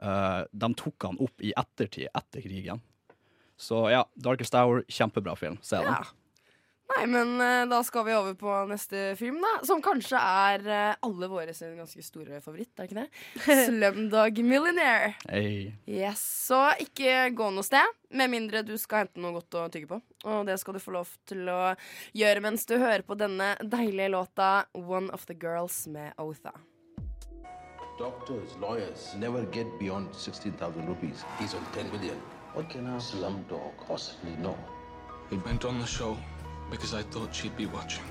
uh, de tok han opp i ettertid, etter krigen. Så ja, Darkest Hour, kjempebra film. Se den. Ja. Nei, men uh, da skal vi over på neste film, da. Som kanskje er uh, alle våre sin ganske store favoritt, er det ikke det? Slumdog Millionaire. Hey. Yes, Så ikke gå noe sted, med mindre du skal hente noe godt å tygge på. Og det skal du få lov til å gjøre mens du hører på denne deilige låta One of the Girls med Otha. Doctors, lawyers never get beyond 16,000 rupees. He's on 10 million. What can our slumdog possibly know? We went on the show because I thought she'd be watching.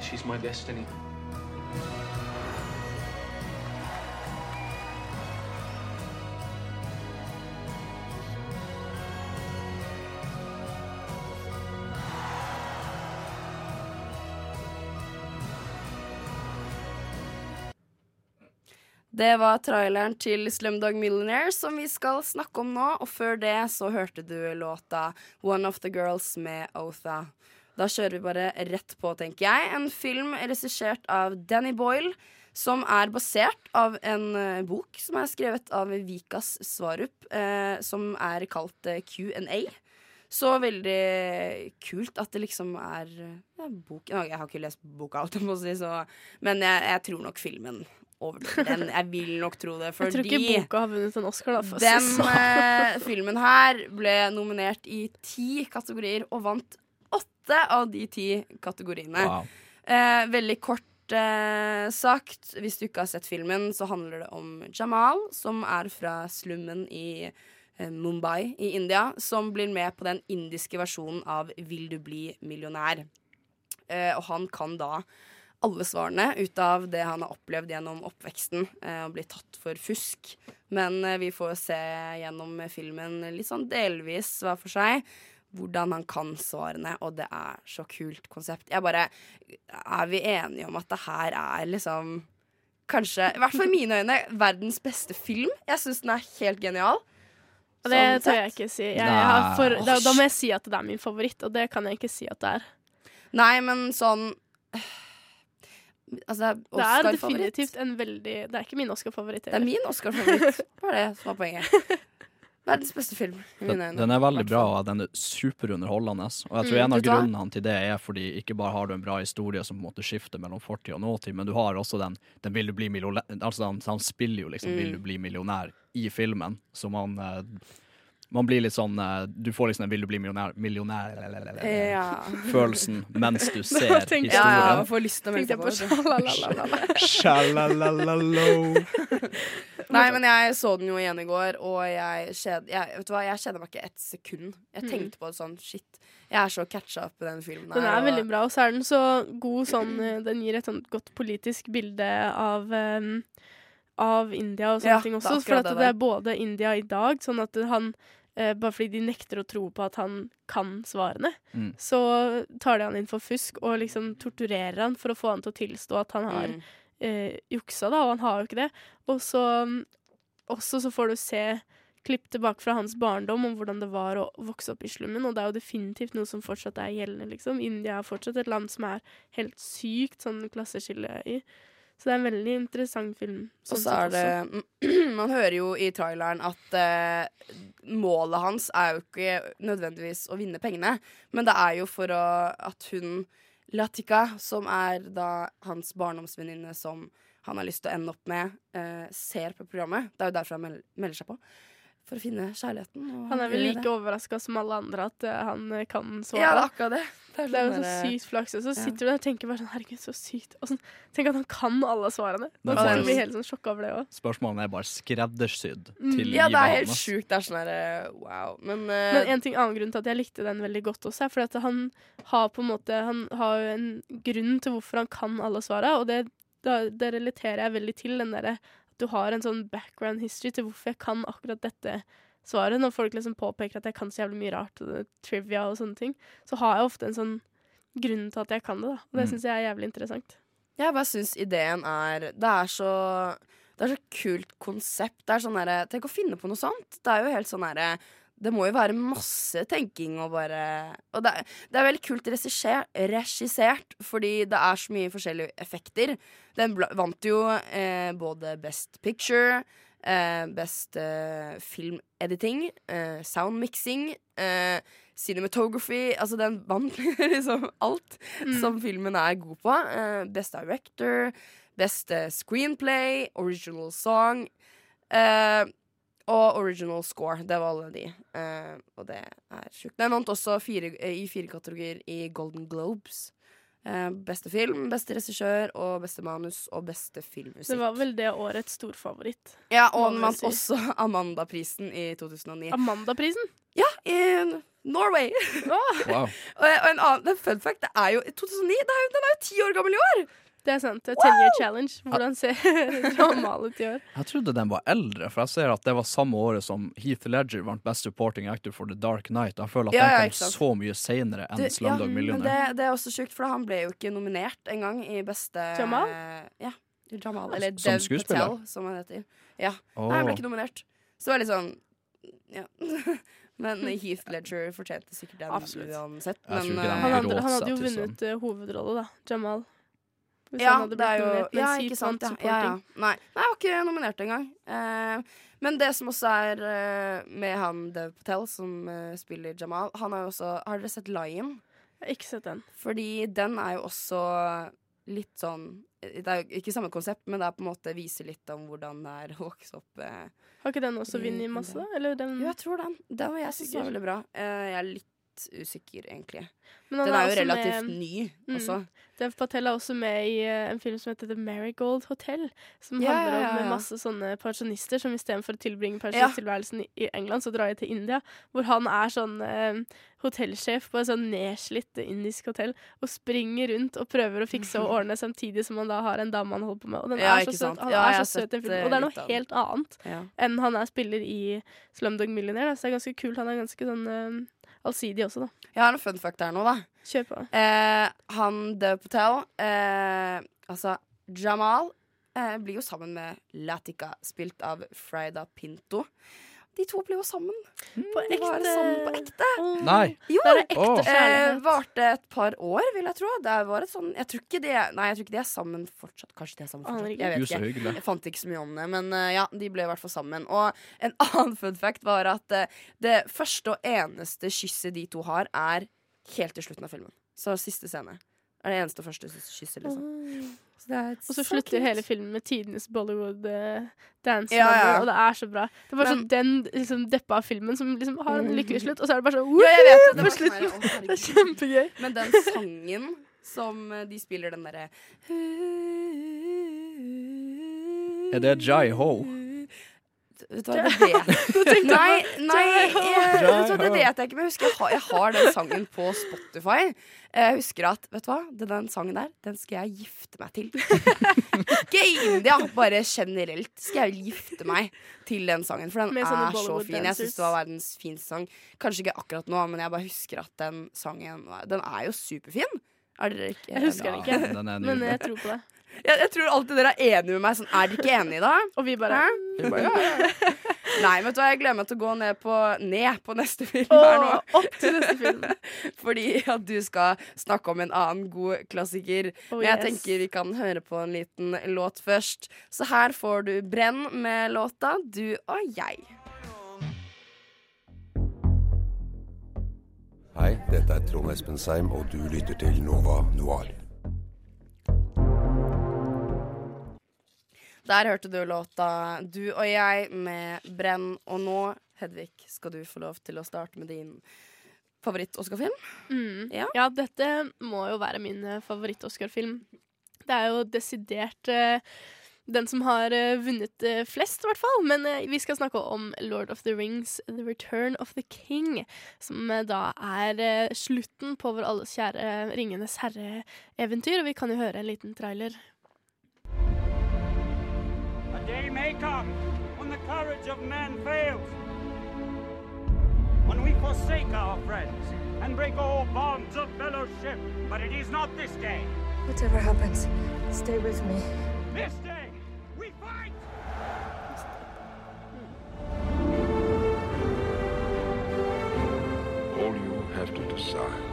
She's my destiny. Det var traileren til Slumdog Millionaire som vi skal snakke om nå. Og før det så hørte du låta One of the Girls med Otha. Da kjører vi bare rett på, tenker jeg. En film regissert av Danny Boyle. Som er basert av en uh, bok som er skrevet av Vikas Svarup, uh, som er kalt uh, Q&A. Så veldig kult at det liksom er ja, bok Jeg har ikke lest boka, alt jeg må si, så, men jeg, jeg tror nok filmen overdriver den. Jeg vil nok tro det, fordi Jeg tror ikke boka har vunnet en Oscar, da. Den sånn. eh, filmen her ble nominert i ti kategorier og vant åtte av de ti kategoriene. Wow. Eh, veldig kort eh, sagt, hvis du ikke har sett filmen, så handler det om Jamal, som er fra slummen i eh, Mumbai i India, som blir med på den indiske versjonen av Vil du bli millionær? Eh, og han kan da alle svarene ut av det han har opplevd gjennom oppveksten, eh, og blir tatt for fusk. Men eh, vi får se gjennom filmen litt sånn delvis hver for seg hvordan han kan svarene, og det er så kult konsept. Jeg bare Er vi enige om at det her er liksom Kanskje, i hvert fall i mine øyne, verdens beste film? Jeg syns den er helt genial. Og det Sånn tør jeg ikke si. Jeg, jeg har for, da, da må jeg si at det er min favoritt, og det kan jeg ikke si at det er. Nei, men sånn Altså, det er Det er definitivt en veldig Det er ikke min Oscar-favoritt. Det er min Oscar-favoritt. Bare var det som var poenget. Verdens beste film. Den, den er veldig bra, og den er superunderholdende. Og jeg tror Mm, en av grunnene til det er fordi ikke bare har du en bra historie som på en måte skifter mellom fortid og nåtid, men du har også den, den vil du bli millionær Altså han, han spiller jo liksom Mm. 'Vil du bli millionær' i filmen, så man eh, man blir litt sånn eh, Du får liksom en 'vil du bli millionær', millionær Ja. følelsen mens du ser historien. Ja, ja, får lyst til å melde seg på. Shalalalalo. Nei, men jeg så den jo igjen i går, og jeg, kjed, jeg, vet du hva, jeg kjeder meg ikke ett sekund. Jeg Mm. tenkte på det sånn Shit, jeg er så catcha opp i den filmen. Den er og- veldig bra, og så er den så god sånn eh, Den gir et sånt godt politisk bilde av um, av India og sånne Ja, ting det også. For at det det er både India i dag, sånn at han eh, Bare fordi de nekter å tro på at han kan svarene, Mm. så tar de han inn for fusk og liksom torturerer han for å få han til å tilstå at han har Mm. eh, juksa, da, og han har jo ikke det. Og så mm, også så får du se klipp tilbake fra hans barndom om hvordan det var å vokse opp i slummen, og det er jo definitivt noe som fortsatt er gjeldende, liksom. India er fortsatt et land som er helt sykt sånn klasseskille i. Så det er en veldig interessant film. Og sånn så er det Man hører jo i traileren at eh, målet hans er jo ikke nødvendigvis å vinne pengene, men det er jo for å, at hun Latika, som er da hans barndomsvenninne som han har lyst til å ende opp med, eh, ser på programmet. Det er jo derfor han mel melder seg på. For å finne kjærligheten. og Han er vel like det. overraska som alle andre at uh, han eh, kan svare. Ja, det er akkurat det. Det er, jo sånn så sykt flaks. Og så Ja. sitter du der og tenker bare sånn Herregud, så sykt. Og sånn, tenk at han kan alle svarene. Det er Man bare- bli helt sånn sjokka over det òg. Spørsmålene er bare skreddersydd Mm. til Ja, det er helt sjukt. Det er sånn herre wow. Men, uh, Men en ting annen grunn til at jeg likte den veldig godt også, er fordi at han har på en måte Han har jo en grunn til hvorfor han kan alle svara, og det, da, det relaterer jeg veldig til. Den derre du har en sånn background history til hvorfor jeg kan akkurat dette svaret. Når folk liksom påpeker at jeg kan så jævlig mye rart, og trivia og sånne ting, så har jeg ofte en sånn grunn til at jeg kan det, da. Og det Mm. syns jeg er jævlig interessant. Jeg bare syns ideen er Det er så Det er så kult konsept. Det er sånn der, Tenk å finne på noe sånt. Det er jo helt sånn derre Det må jo være masse tenking og bare Og det det er veldig kult regissert, regissert, fordi det er så mye forskjellige effekter. Den vant jo eh, både Best Picture, eh, Best eh, Film Editing, eh, Sound Mixing, eh, Cinematography Altså, den vant liksom alt Mm. som filmen er god på. Eh, best Director, Best eh, Screenplay, Original Song eh, og Original Score. Det var alle de. Uh, og det er sjukt. Den vant også fire, eh, i fire kategorier i Golden Globes. Uh, beste film, beste regissør og beste manus og beste filmmusikk. Det var vel det årets storfavoritt. Ja, og den vant også Amandaprisen i 2009. Amandaprisen? Ja, i Norway. Wow. og, og en annen det fun fact, det er jo 2009. Det er jo, den er jo ti år gammel i år! Det er sant. det er Ten year challenge. Hvordan ser Jamal ut i år? Jeg trodde den var eldre, for jeg ser at det var samme året som Heath Ledger vant Best Supporting Actor for The Dark Knight. Jeg føler at Ja, den kom ja, så mye senere enn Du, Slumdog ja, Millionaire. det, det er også sjukt, for han ble jo ikke nominert engang i beste Jamal? Ja. Jamal, eller Som Dev skuespiller? Patel, som han heter. Ja. Oh. Nei, han ble ikke nominert. Så det var litt sånn Ja. Men Heath Ledger fortjente sikkert den Absolutt. uansett. Men, den eh, Han hadde, han hadde jo vunnet eh, hovedrolle, da. Jamal. Hvis ja, han hadde det er blitt jo nominert, Ja, mens ikke sant. Ja. Ja. Nei, Nei, jeg var ikke nominert engang. Eh, men det som også er eh, med han Dev Patel, som eh, spiller Jamal Han har jo også Har dere sett Lion? Jeg har ikke sett den. Fordi den er jo også litt sånn Det er jo ikke samme konsept, men det er på en måte viser litt om hvordan det er å vokse opp. Eh, Har ikke den også vunnet masse? Eller den Jo, jeg tror den. Den var jeg syns var veldig bra. Eh, jeg er litt usikker, egentlig. Men han Den er jo relativt med- ny Mm. også. Dev Patel er også med i uh, en film som heter The Marigold Hotel. Som yeah, handler om yeah, masse sånne pensjonister som istedenfor å tilbringe pensjonisttilværelsen i, i England, så drar de til India. Hvor han er sånn uh, hotellsjef på et sånn nedslitt indisk hotell og springer rundt og prøver å fikse og ordne samtidig som han da har en dame han holder på med. Og den Ja, er så søt. Han Ja, er så søt i filmen. eh, Og det er noe helt annet Ja. enn han er spiller i Slumdog Millionaire. Da. Så det er ganske kult. Han er ganske sånn eh, allsidig også, da. Jeg har en fun fact her nå, da. Kjør på. Eh, han Dev Patel, eh, altså Jamal, eh, blir jo sammen med Latika, spilt av Frida Pinto. De to ble jo sammen. På De var sammen på ekte. Nei. Jo, Det er ekte Åh. eh, varte et par år, vil jeg tro. Det var et sånn Jeg tror ikke de Nei, jeg tror ikke de er sammen fortsatt. Kanskje de er sammen fortsatt. Jeg vet ikke. Jeg fant ikke så mye om det, men eh, ja, de ble i hvert fall sammen. Og en annen fun fact var at eh, det første og eneste kysset de to har, er helt til slutten av filmen. Så siste scene. Er det eneste og første kysset, liksom. Så det er Og så slutter cute. hele filmen med tidenes Bollywood uh, dance Ja, number, ja. og det er så bra. Det er bare Men- sånn den liksom, deppa filmen som liksom har en lykkelig slutt, og så er det bare sånn Ja, jeg vet det. det var sånn her. Det er kjempegøy. Men den sangen som eh, de spiller, den derre Er det Jai Ho? Vet du hva, det vet Nei, nei jeg, vet det vet jeg ikke, men jeg husker jeg har, jeg har den sangen på Spotify. Jeg husker at, vet du hva, den, den sangen der, den skal jeg gifte meg til. ikke India, bare generelt skal jeg gifte meg til den sangen. For den er så fin. Jeg syns det var verdens fineste sang. Kanskje ikke akkurat nå, men jeg bare husker at den sangen Den er jo superfin. Er dere ikke Jeg husker den ikke, men jeg tror på det. Jeg, jeg tror alltid dere er enige med meg. Sånn, er dere ikke enige, da? Og vi bare Vi bare, ja, ja. Nei, vet du hva, jeg gleder meg til å gå ned på, ned på neste film her nå. Åh, opp til neste film. Fordi at du skal snakke om en annen god klassiker. Oh, Men jeg yes. tenker vi kan høre på en liten låt først. Så her får du Brenn med låta 'Du og jeg'. Hei, dette er Trond Espen Seim, og du lytter til Nova Noir. Der hørte du låta 'Du og jeg' med Brenn. Og nå, Hedvig, skal du få lov til å starte med din favoritt-Oscar-film. Mm. Ja. Ja. dette må jo være min eh, favoritt-Oscar-film. Det er jo desidert uh, den som har uh, vunnet uh, flest, i hvert fall. Men vi skal snakke om Lord of the Rings, The Return of the King. Som da er slutten på vår alles kjære Ringenes herre-eventyr. Og vi kan jo høre en liten trailer. A day may come when the courage of man fails. When we forsake our friends and break all bonds of fellowship. But it is not this day. Whatever happens, stay with me. This day, we fight! All you have to decide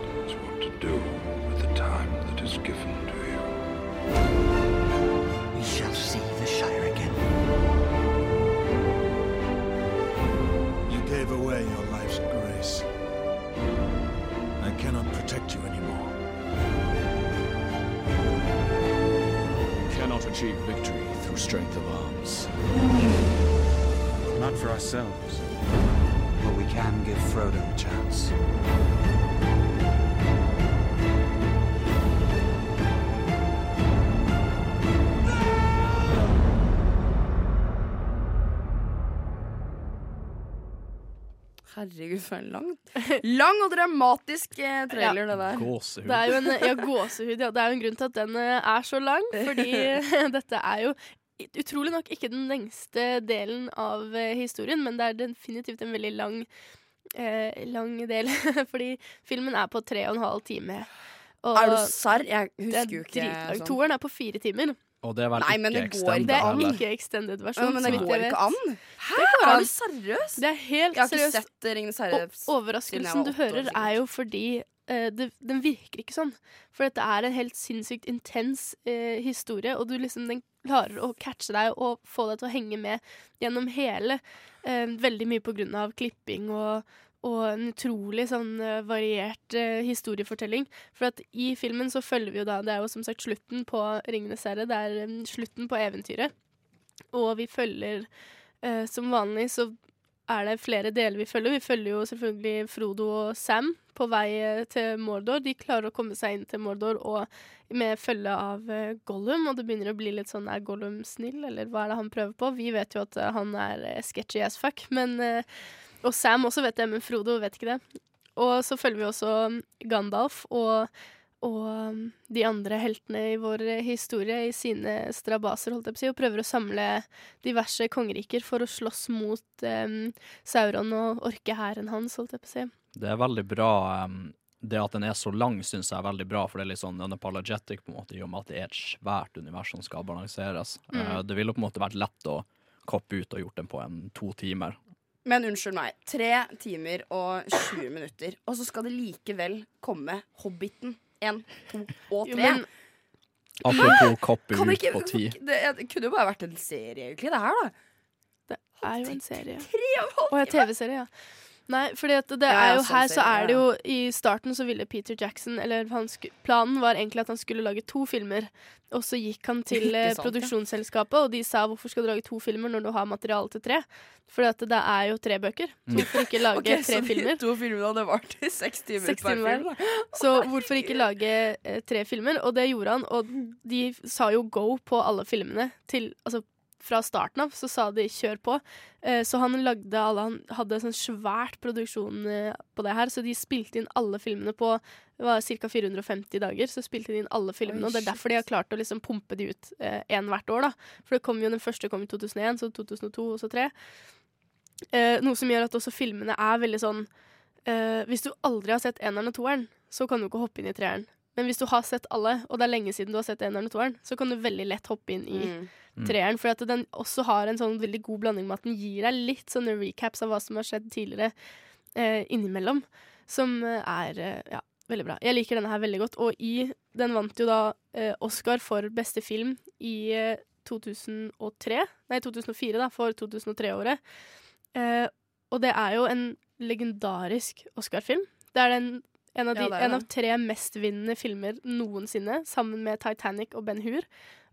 achieve victory through strength of arms. Not for ourselves. But we can give Frodo a chance. Herregud, for en lang, lang og dramatisk eh, trailer, det der. Gåsehud. Det er jo en, ja, gåsehud, ja. Det er jo en grunn til at den eh, er så lang, fordi dette er jo utrolig nok ikke den lengste delen av eh, historien, men det er definitivt en veldig lang, eh, lang del. fordi filmen er på tre og en halv time. Og Er du serr? Jeg er husker jo ikke sånn. Toeren er på fire timer. Og det er vel Nei, men ikke det går extended Det er ikke extended Ja, men det går ikke an. Hæ? Det går Er du seriøs? Det er helt Jeg har ikke seriøst. sett Ringenes herre siden overraskelsen du hører, er jo fordi uh, det, den virker ikke sånn. For dette er en helt sinnssykt intens uh, historie, og du liksom den klarer å catche deg og få deg til å henge med gjennom hele. Uh, veldig mye på grunn av klipping og, og en utrolig sånn eh, variert uh, historiefortelling. For at i filmen så følger vi jo da Det er jo som sagt slutten på Ringenes herre. Det er um, slutten på eventyret. Og vi følger uh, Som vanlig så er det flere deler vi følger. Vi følger jo selvfølgelig Frodo og Sam på vei til Mordor. De klarer å komme seg inn til Mordor og med følge av uh, Gollum, og det begynner å bli litt sånn er Gollum snill, eller hva er det han prøver på? Vi vet jo at han er sketchy as fuck, men Og Sam også vet det, men Frodo vet ikke det. Og så følger vi også Gandalf og og um, de andre heltene i vår eh, historie i sine strabaser, holdt jeg på å si, og prøver å samle diverse kongeriker for å slåss mot um, Sauron og orkehæren hans, holdt jeg på å si. Det er veldig bra um, Det at den er så lang, syns jeg er veldig bra, for det er litt sånn unapologetic, på en måte, i og med at det er et svært univers som skal balanseres. Mm. Uh, det ville på en måte vært lett å koppe ut og gjort den på en to timer. Men unnskyld meg. Tre timer og 20 minutter, og så skal det likevel komme Hobbiten 1, 2 og tre. Jo, Apropos koppe ut ikke- på ti. Det, det kunne jo bare vært en serie, egentlig, det her, da. Det er jo en serie. Tre og en halv Og en TV-serie, ja. Nei, for det er jo sånn her så er det jo I starten så ville Peter Jackson Eller planen var egentlig at han skulle lage to filmer. Og så gikk han til eh, sant, produksjonsselskapet, og de sa hvorfor skal du lage to filmer når du har materiale til tre? At det er jo tre bøker. Så Mm. hvorfor ikke lage Ok, tre så de? To filmer hadde vart i seks timer Seks per film. da. Så hvorfor ikke lage eh, tre filmer? Og det gjorde han, og de sa jo go på alle filmene. Til, altså, fra starten av så sa de kjør på. Eh, så han lagde alle Han hadde sånn svært produksjon eh, på det her, så de spilte inn alle filmene på det var ca. 450 dager. Så spilte de inn alle filmene, Oi, og det er derfor de har klart å liksom pumpe de ut én hvert år. da For det kom jo den første kom i 2001, så 2002 og så 2003. Eh, noe som gjør at også filmene er veldig sånn eh, Hvis du aldri har sett eneren og toeren, så kan du ikke hoppe inn i treeren. Men hvis du har sett alle, og det er lenge siden du har sett eneren og toeren, så kan du veldig lett hoppe inn i Mm. treeren. For at den også har en sånn veldig god blanding med at den gir deg litt sånne recaps av hva som har skjedd tidligere eh, innimellom. Som eh, er eh, ja, veldig bra. Jeg liker denne her veldig godt. Og i Den vant jo da eh, Oscar for beste film i eh, 2003. Nei, 2004, da, for 2003-året. Eh, og det er jo en legendarisk Oscar-film. Det er den, en, av de, er en av tre mestvinnende filmer noensinne, sammen med Titanic og Ben Hur.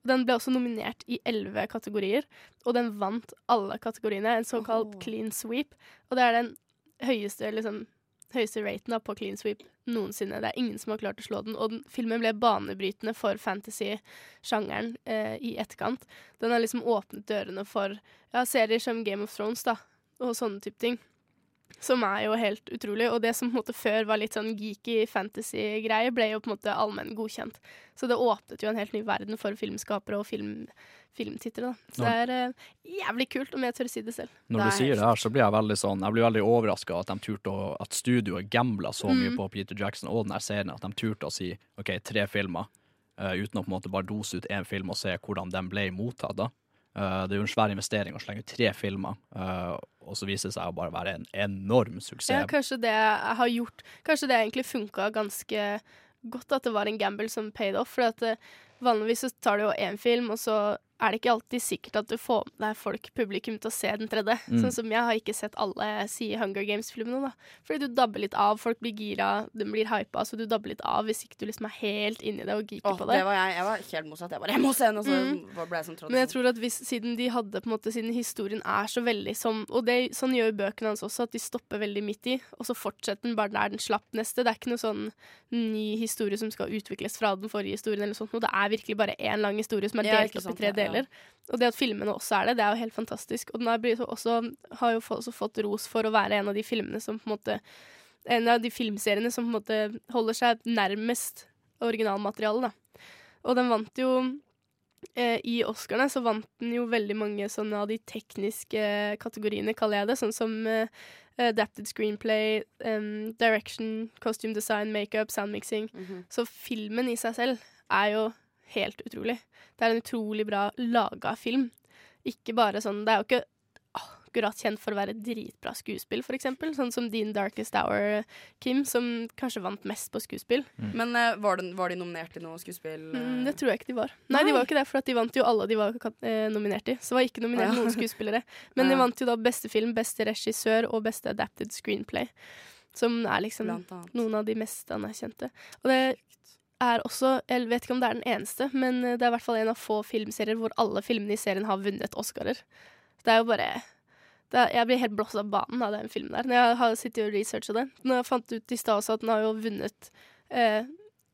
Den ble også nominert i elleve kategorier, og den vant alle kategoriene. En såkalt clean sweep. Og det er den høyeste, liksom, høyeste raten da, på clean sweep noensinne. Det er ingen som har klart å slå den. Og den, filmen ble banebrytende for fantasy-sjangeren eh, i etterkant. Den har liksom åpnet dørene for ja, serier som Game of Thrones da, og sånne type ting. Som er jo helt utrolig. Og det som på en måte før var litt sånn geeky fantasy-greie, ble jo på en måte allmenn godkjent. Så det åpnet jo en helt ny verden for filmskapere og film, filmtittere. da. Så Når- det er uh, jævlig kult, om jeg tør si det selv. Når du sier det her, så blir jeg veldig sånn Jeg blir veldig overraska at de turte å At studioet gambla så mye Mm. på Peter Jackson og den her serien at de turte å si OK, tre filmer, uh, uten å på en måte bare dose ut én film og se hvordan den ble mottatt. da. Eh, det er jo en svær investering å slenge ut tre filmer, uh, og så viser det seg å bare være en enorm suksess. Ja, kanskje det har gjort Kanskje det egentlig funka ganske godt at det var en gamble som paid off. For at uh, vanligvis så tar du jo én film, og så er det ikke alltid sikkert at du får med deg folk, publikum, til å se den tredje. Mm. Sånn som jeg har ikke sett alle si Hunger Games-filmene, da. Fordi du dabber litt av, folk blir gira, den blir hypa, så du dabber litt av hvis ikke du liksom er helt inni det og geeker oh, på det. det var jeg. Jeg var helt motsatt. Jeg bare, jeg må se den, og så Mm. ble jeg som trådd. Men jeg tror at hvis, siden de hadde på en måte Siden historien er så veldig som Og det, sånn gjør bøkene hans også, at de stopper veldig midt i, og så fortsetter den bare der den slapp neste. Det er ikke noe sånn ny historie som skal utvikles fra den forrige historien, eller sånt noe. Det er virkelig bare én lang historie som er delt ja, opp i tre ja. Deler. Og det at filmene også er det, det er jo helt fantastisk. Og den har, også, har jo også fått ros for å være en av de filmene som på en måte En av de filmseriene som på en måte holder seg nærmest originalmaterialet, da. Og den vant jo eh, I Oscarene så vant den jo veldig mange sånne av de tekniske kategoriene, kaller jeg det. Sånn som eh, adapted screenplay, um, direction, costume design, makeup, soundmixing. Mhm. Så filmen i seg selv er jo helt utrolig. Det er en utrolig bra laga film. Ikke bare sånn Det er jo ikke akkurat kjent for å være dritbra skuespill, eksempel. Sånn som Dean Darkest Hour, Kim, som kanskje vant mest på skuespill. Men uh, var, den, var de nominert til noe skuespill? eh? Mm, det tror jeg ikke de var. Nei, de var jo ikke det, for at de vant jo alle de var eh, nominert i. Så var ikke nominert Ja. noen skuespillere. Men de vant jo da beste film, beste regissør og beste adapted screenplay. Som er liksom noen av de mest anerkjente. Og det er også, jeg vet ikke om det er den eneste, men det er i hvert fall en av få filmserier hvor alle filmene i serien har vunnet Oscarer. Det er jo bare er, Jeg blir helt blåst av banen av den filmen der. Når jeg har sittet og researcha det. Når jeg fant ut i stad også at den har jo vunnet eh,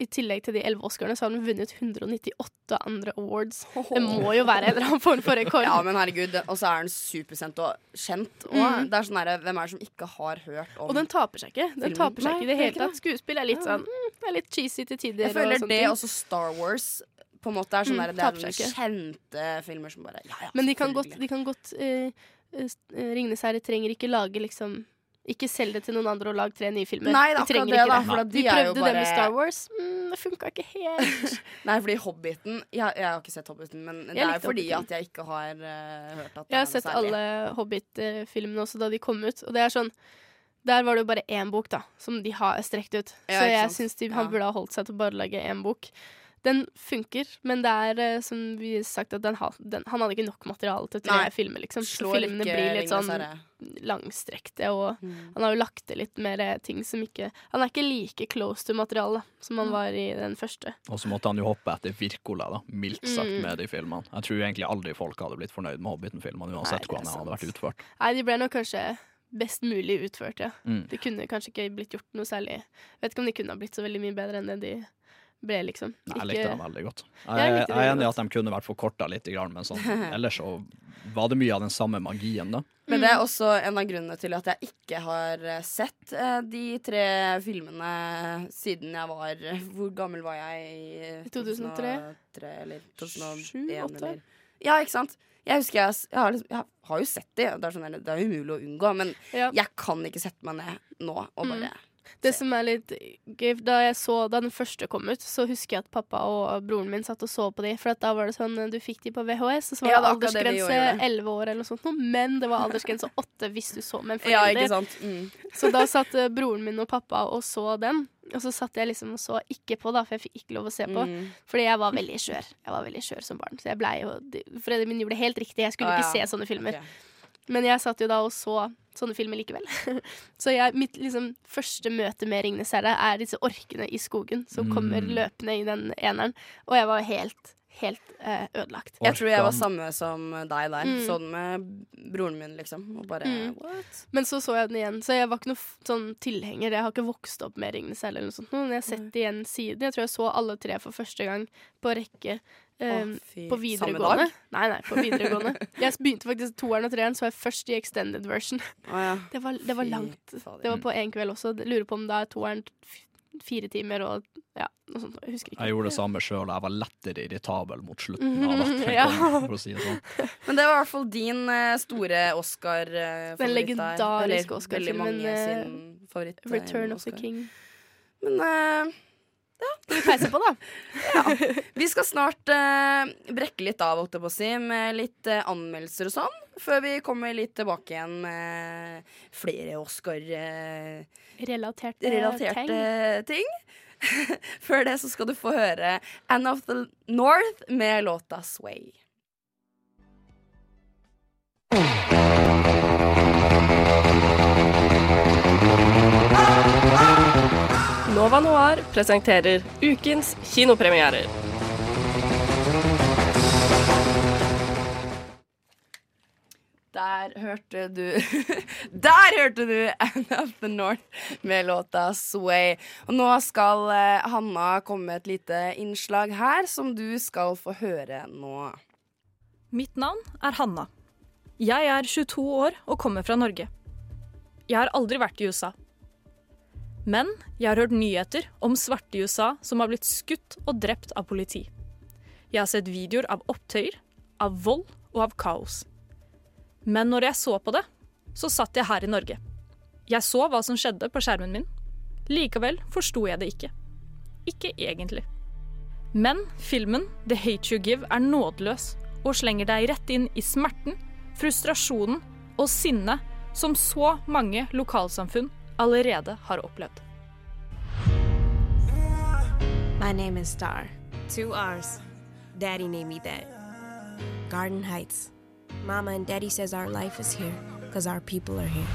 I tillegg til de elleve Oscarene, så har den vunnet 198 andre awards. Det må jo være en eller annen form for rekord. Ja, men herregud, og så er den supersendt og kjent. Og Mm. det er sånn derre Hvem er det som ikke har hørt om Og den taper seg ikke. Den filmen? taper seg ikke i det hele tatt. Skuespill er litt sånn mm, Det er litt cheesy til tider. Jeg føler og det ting. også Star Wars på en måte er sånn Mm, der, Det er kjente filmer som bare ja, ja, Men de kan godt, de kan godt uh, uh, Ringnes herre trenger ikke lage liksom Ikke selg det til noen andre og lag tre nye filmer. Nei, det Vi det, da, for de Vi prøvde prøvde det med Star Wars. Mm, det funka ikke helt. Nei, fordi Hobbiten jeg, jeg har ikke sett Hobbiten, men det er fordi Hobbiten. at jeg ikke har uh, hørt at Jeg har sett særlig. alle Hobbit-filmene også da de kom ut, og det er sånn Der var det jo bare én bok, da, som de har strekt ut. Ja, så jeg syns de, han Ja. burde ha holdt seg til bare å lage én bok. Den funker, men det er eh, som vi har sagt, at den har, den, han hadde ikke nok materiale til tre Nei. filmer, liksom. Så filmene ikke blir litt sånn langstrekte, og Mm. han har jo lagt til litt mer eh, ting som ikke Han er ikke like close to materialet som han var i den første. Og så måtte han jo hoppe etter Virkola, da, mildt sagt, Mm. med de filmene. Jeg tror egentlig aldri folk hadde blitt fornøyd med Hobbiten-filmene, uansett Nei, hvordan de hadde vært utført. Nei, de ble nok kanskje best mulig utført, ja. Mm. Det kunne kanskje ikke blitt gjort noe særlig Vet ikke om de kunne ha blitt så veldig mye bedre enn det de ble, liksom. Nei, jeg likte dem veldig godt. Jeg Jeg, jeg er enig i at de kunne vært forkorta litt, men sånn, ellers så var det mye av den samme magien, da. Men det Mm. er også en av grunnene til at jeg ikke har eh, sett eh, de tre filmene siden jeg var Hvor gammel var jeg i I 2003? 2003 eller Sju, 2001, åtte? eller Ja, ikke sant? Jeg husker jeg, jeg, har, liksom, jeg har jo sett de, det er, sånn, det er umulig å unngå, men jeg kan ikke sette meg ned nå og bare Mm. Det som er litt gøy, da jeg så da den første kom ut, så husker jeg at pappa og broren min satt og så på de. For da var det sånn, du fikk de på VHS, og så var Ja, det er aldersgrense elleve 11 år eller noe sånt. Men det var aldersgrense 8 hvis du så med en Ja, forelder. sant? Mm. Så da satt eh, broren min og pappa og så den. Og så satt jeg liksom og så ikke på, da, for jeg fikk ikke lov å se på. Mm. Fordi jeg var veldig skjør. Jeg var veldig skjør som barn. Så jeg ble jo Foreldrene mine gjorde det helt riktig. Jeg skulle Ah, ikke se sånne filmer. Okay. Men jeg satt jo da og så sånne filmer likevel. så jeg, mitt liksom, første møte med Ringenes herre er disse orkene i skogen som Mm. kommer løpende i den eneren. Og jeg var helt, helt eh, ødelagt. Jeg tror jeg var samme som deg der. Mm. Sånn med broren min, liksom. Og bare Mm. what? Men så så jeg den igjen, så jeg var ikke noen sånn tilhenger. Jeg har ikke vokst opp med Ringenes herre eller noe sånt. Men jeg har sett igjen siden. Jeg tror jeg så alle tre for første gang på rekke. Eh, Å, på videregående. Nei, nei, på videregående. Jeg begynte faktisk toeren og treeren, så var jeg først i extended version. Det var, det var langt. Det var på én kveld også. Lurer på om da er toeren fire timer og ja, noe sånt. Jeg husker ikke. Jeg gjorde det samme sjøl, og jeg var lettere irritabel mot slutten av at det Ja. for å si det sånn. Men det var i hvert fall din eh, store Oscar uh, Den legendariske Oscar-filmen, eh, eh, Return of the King. Men eh, Skal vi peise på, da? ja. Vi skal snart eh, brekke litt av, holdt jeg på å si, med litt eh, anmeldelser og sånn. Før vi kommer litt tilbake igjen med flere Oscar-relaterte Relaterte ting. Før det så skal du få høre Anne of the North med låta Sway. Nova Noir presenterer ukens kinopremierer. Der hørte du Der hørte du End of the North med låta Sway. Og nå skal eh, Hanna komme med et lite innslag her, som du skal få høre nå. Mitt navn er Hanna. Jeg er 22 år og kommer fra Norge. Jeg har aldri vært i USA. Men jeg har hørt nyheter om svarte i USA som har blitt skutt og drept av politi. Jeg har sett videoer av opptøyer, av vold og av kaos. Men når jeg så på det, så satt jeg her i Norge. Jeg så hva som skjedde på skjermen min. Likevel forsto jeg det ikke. Ikke egentlig. Men filmen The Hate You Give er nådeløs og slenger deg rett inn i smerten, frustrasjonen og sinnet som så mange lokalsamfunn allerede har opplevd. My name is Star. Two R's. Daddy named me that. Garden Heights. Mama and Daddy says our life is here because our people are here.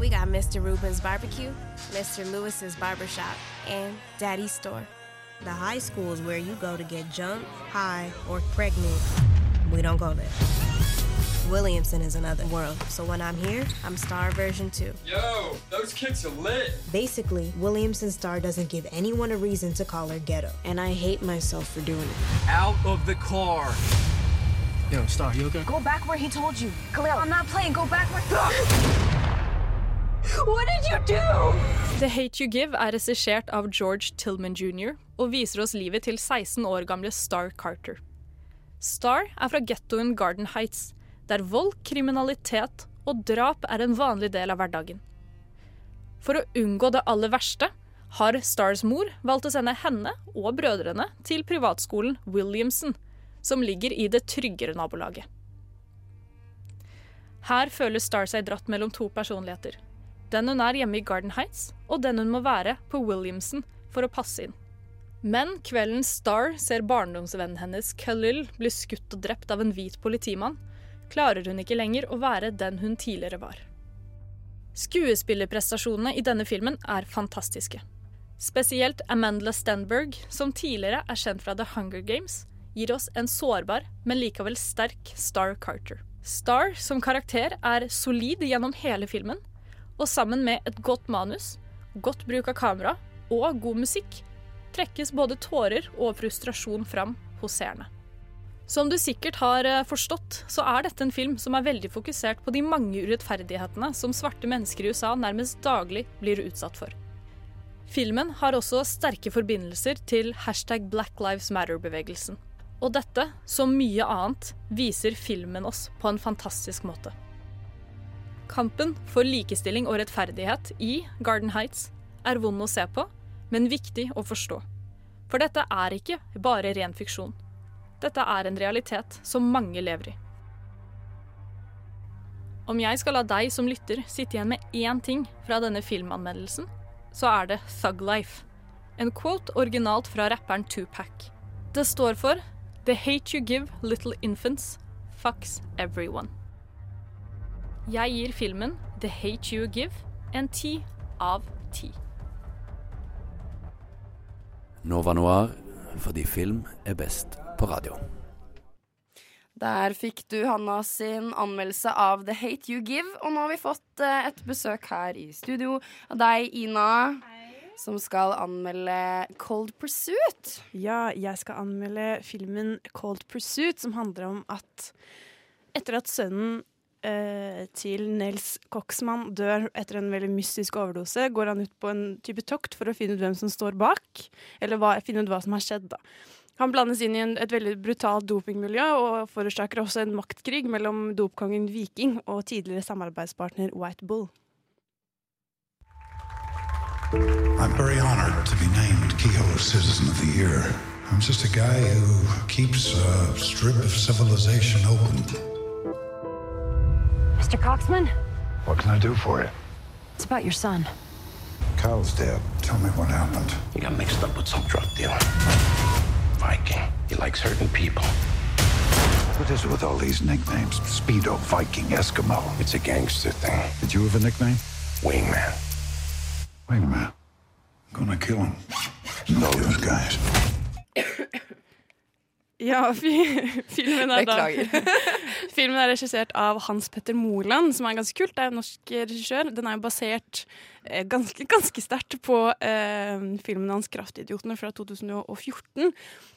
We got Mr. Rubin's barbecue, Mr. Lewis's barbershop, and Daddy's store. The high school is where you go to get jumped, high, or pregnant. We don't go there. Williamson is another world, so when I'm here, I'm Star version 2. Yo, those kicks are lit. Basically, Williamson Star doesn't give anyone a reason to call her ghetto, and I hate myself for doing it. Out of the car. Yo, Star, you okay? Go back where he told you. Khalil, I'm not playing. Go back where. what did you do? The Hate You Give er regissert av George Tillman jr. og viser oss livet til 16 år gamle Star Carter. Star er fra gettoen Garden Heights, der vold, kriminalitet og drap er en vanlig del av hverdagen. For å unngå det aller verste har Stars mor valgt å sende henne og brødrene til privatskolen Williamson, som ligger i det tryggere nabolaget. Her føler Star seg dratt mellom to personligheter. Den hun er hjemme i Garden Heights, og den hun må være på Williamson for å passe inn. Men kvelden Star ser barndomsvennen hennes Khalil bli skutt og drept av en hvit politimann, klarer hun ikke lenger å være den hun tidligere var. Skuespillerprestasjonene i denne filmen er fantastiske. Spesielt Amanda Stenberg, som tidligere er kjent fra The Hunger Games, gir oss en sårbar, men likevel sterk Star Carter. Star som karakter er solid gjennom hele filmen, og sammen med et godt manus, godt bruk av kamera og god musikk trekkes både tårer og frustrasjon fram hos seerne. Som du sikkert har eh, forstått, så er dette en film som er veldig fokusert på de mange urettferdighetene som svarte mennesker i USA nærmest daglig blir utsatt for. Filmen har også sterke forbindelser til hashtag Black Lives Matter-bevegelsen. Og dette, som mye annet, viser filmen oss på en fantastisk måte. Kampen for likestilling og rettferdighet i Garden Heights er vond å se på, men viktig å forstå. For dette er ikke bare ren fiksjon. Dette er en realitet som mange lever i. Om jeg skal la deg som lytter sitte igjen med én ting fra denne filmanmeldelsen, så er det Thug Life. En quote originalt fra rapperen Tupac. Det står for The hate you give little infants fucks everyone. Jeg gir filmen The Hate You Give en ti av ti. Nova Noir fordi film er best på radio. Der fikk du Hanna sin anmeldelse av The Hate You Give. Og nå har vi fått eh, et besøk her i studio av deg, Ina. Som skal anmelde Cold Pursuit. Ja, jeg skal anmelde filmen Cold Pursuit, som handler om at etter at sønnen eh, til Nels Koksmann dør etter en veldig mystisk overdose, går han ut på en type tokt for å finne ut hvem som står bak, eller hva, finne ut hva som har skjedd. da. Han blandes inn i en, et veldig brutalt dopingmiljø og forårsaker også en maktkrig mellom dopkongen Viking og tidligere samarbeidspartner White Bull. I'm very honored to be named Kehoe Citizen of the Year. I'm just a guy who keeps a strip of civilization open. Mr. Coxman, What can I do for you? it's about your son. Kyle's dead. Tell me what happened. He got mixed up with some drug dealer. Viking. He likes hurting people. What is it with all these nicknames? Speedo, Viking, Eskimo. It's a gangster thing. Did you have a nickname? Wingman. Wingman? I'm gonna kill him. Those guys. Ja, filmen er da Filmen er regissert av Hans Petter Moland, som er ganske kult. Det er en norsk regissør. Den er jo basert eh, ganske, ganske sterkt på eh, filmen hans 'Kraftidiotene' fra 2014.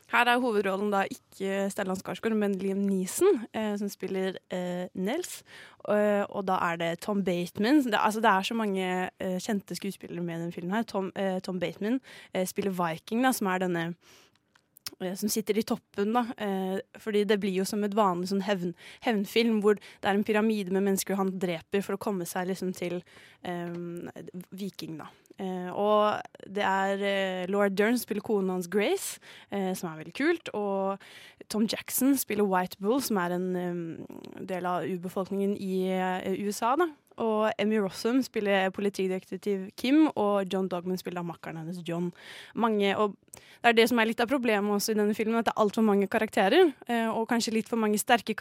Her er hovedrollen da ikke Stellan Skarsgård, men Liam Neeson, eh, som spiller eh, Nels. Og, og da er det Tom Bateman. Det, altså, det er så mange eh, kjente skuespillere med i denne filmen. her. Tom, eh, Tom Bateman eh, spiller Viking, da, som er denne eh, som sitter i toppen, da. Eh, fordi det blir jo som et vanlig sånn hevn, hevnfilm, hvor det er en pyramide med mennesker han dreper for å komme seg liksom til eh, Viking, da. Eh, og det er eh, Laura Dern spiller konen hans Grace, eh, som er veldig kult. Og Tom Jackson spiller White Bull, som er en um, del av urbefolkningen i eh, USA, da. Og Emmy Rossum spiller politidetektiv Kim, og John Dogman spiller makkeren hennes John. Mange, og det er det som er litt av problemet også i denne filmen, at det er altfor mange karakterer. eh, Og kanskje litt for mange sterke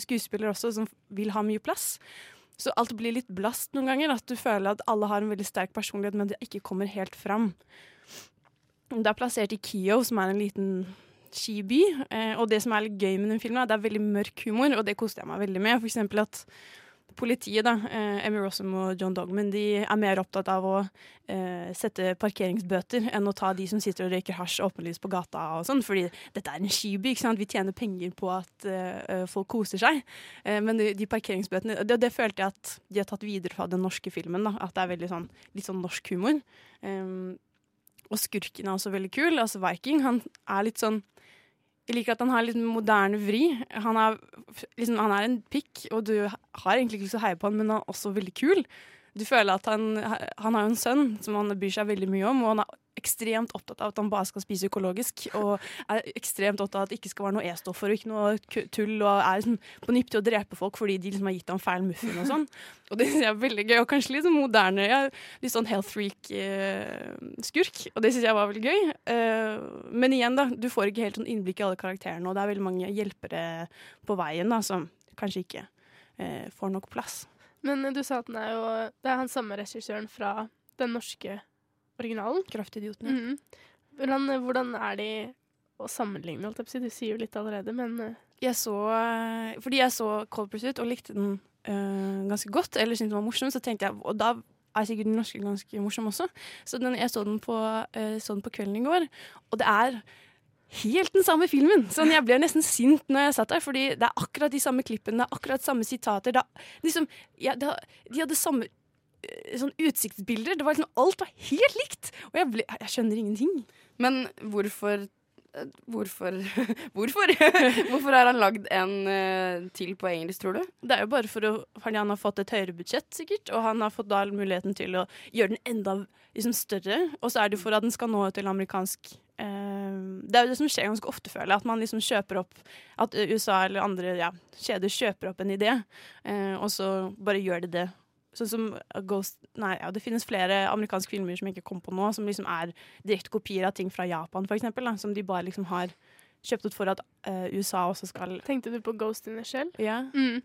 skuespillere også, som vil ha mye plass. Så alt blir litt blast noen ganger. At du føler at alle har en veldig sterk personlighet, men det ikke kommer helt fram. Det er plassert i Kio, som er en liten skiby. Eh, og det som er litt gøy med den filmen, er at det er veldig mørk humor, og det koste jeg meg veldig med. For eksempel at politiet, da, eh, Emmy Rossum og John Dogman, de er mer opptatt av å eh, sette parkeringsbøter enn å ta de som sitter og røyker hasj åpenlyst på gata og sånn, fordi dette er en skiby, ikke sant. Vi tjener penger på at eh, folk koser seg. Eh, men de, de parkeringsbøtene det, det følte jeg at de har tatt videre fra den norske filmen, da. At det er veldig sånn, litt sånn norsk humor. Um, og skurken er også veldig kul. Altså Viking, han er litt sånn jeg liker at han har litt moderne vri. Han er, liksom, han er en pikk, og du har egentlig ikke lyst til å heie på han, men han er også veldig kul. Du føler at han, han har jo en sønn som han bryr seg veldig mye om, og han er ekstremt opptatt av at han bare skal spise økologisk. Og er ekstremt opptatt av at det ikke skal være noe E-stoffer og ikke noe tull. Og er liksom på nipp til å drepe folk fordi de liksom har gitt ham feil muffin og sånn. Og det synes jeg er veldig gøy, og kanskje litt sånn moderne. Ja, litt sånn health freak-skurk. og det synes jeg var veldig gøy. Eh, men igjen, da, du får ikke helt sånn innblikk i alle karakterene, og det er veldig mange hjelpere på veien da, som kanskje ikke eh, får nok plass. Men du sa at den er jo Det er han samme regissøren fra den norske originalen. Kraftidioten. Mhm. Hvordan, hvordan er de å sammenligne, holdt jeg på å si? Du sier jo litt allerede, men eh, Jeg så, eh, fordi jeg så Cold Pursuit og likte den øh, ganske godt, eller syntes den var morsom, så tenkte jeg Og da er sikkert den norske ganske morsom også. Så den, jeg så den, på, øh, så den på kvelden i går, og det er helt den samme filmen. Sånn, jeg ble nesten sint når jeg satt der, fordi det er akkurat de samme klippene, det er akkurat samme sitater. Er, liksom, ja, det, de hadde samme eh, sånn utsiktsbilder. Det var liksom, alt var helt likt! Og jeg, ble, jeg skjønner ingenting. Men hvorfor Hvorfor Hvorfor? Hvorfor har han lagd en eh, til på engelsk, tror du? Det er jo bare for fordi han har fått et høyere budsjett, sikkert. Og han har fått da muligheten til å gjøre den enda liksom, større. Og så er det for at den skal nå til amerikansk eh, Det er jo det som skjer ganske ofte, føler jeg. At man liksom kjøper opp At USA eller andre ja, kjeder kjøper opp en idé, eh, og så bare gjør de det. Sånn som Ghost Nei, ja, det finnes flere amerikanske filmer som jeg ikke kom på nå, som liksom er direkte kopier av ting fra Japan, for eksempel. Da, som de bare liksom har kjøpt ut for at uh, USA også skal Tenkte du på Ghost in the Shell? Ja. Mm.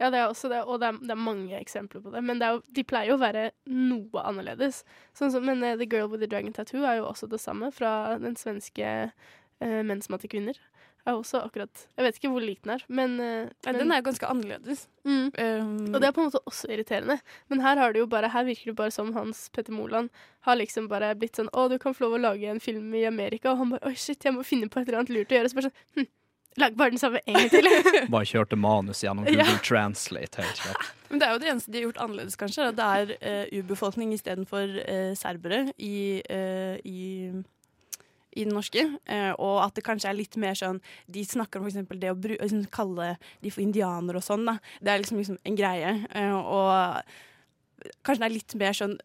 Ja, det er også det, og det er, det er mange eksempler på det. Men det er jo, de pleier jo å være noe annerledes. Sånn som, men uh, The Girl with the Dragon Tattoo er jo også det samme, fra den svenske uh, Menn som hater kvinner. Er også akkurat Jeg vet ikke hvor lik den er, men, eh, Nei, men Den er jo ganske annerledes. Mm. Um, Og det er på en måte også irriterende. Men her har det jo bare Her virker det bare som Hans Petter Moland har liksom bare blitt sånn Å, du kan få lov å lage en film i Amerika. Og han bare Oi, shit, jeg må finne på et eller annet lurt å gjøre. Så bare sånn hm, Lag bare den samme en gang til. Bare kjørte manus gjennom Ja. Google Translate helt kjapt. Men det er jo det eneste de har gjort annerledes, kanskje. Det er uh, urbefolkning istedenfor uh, serbere i, uh, i, i den norske. Eh, og at det kanskje er litt mer sånn De snakker om for eksempel det å bru liksom, kalle de for indianere og sånn. da. Det er liksom, liksom en greie. Eh, og kanskje det er litt mer sånn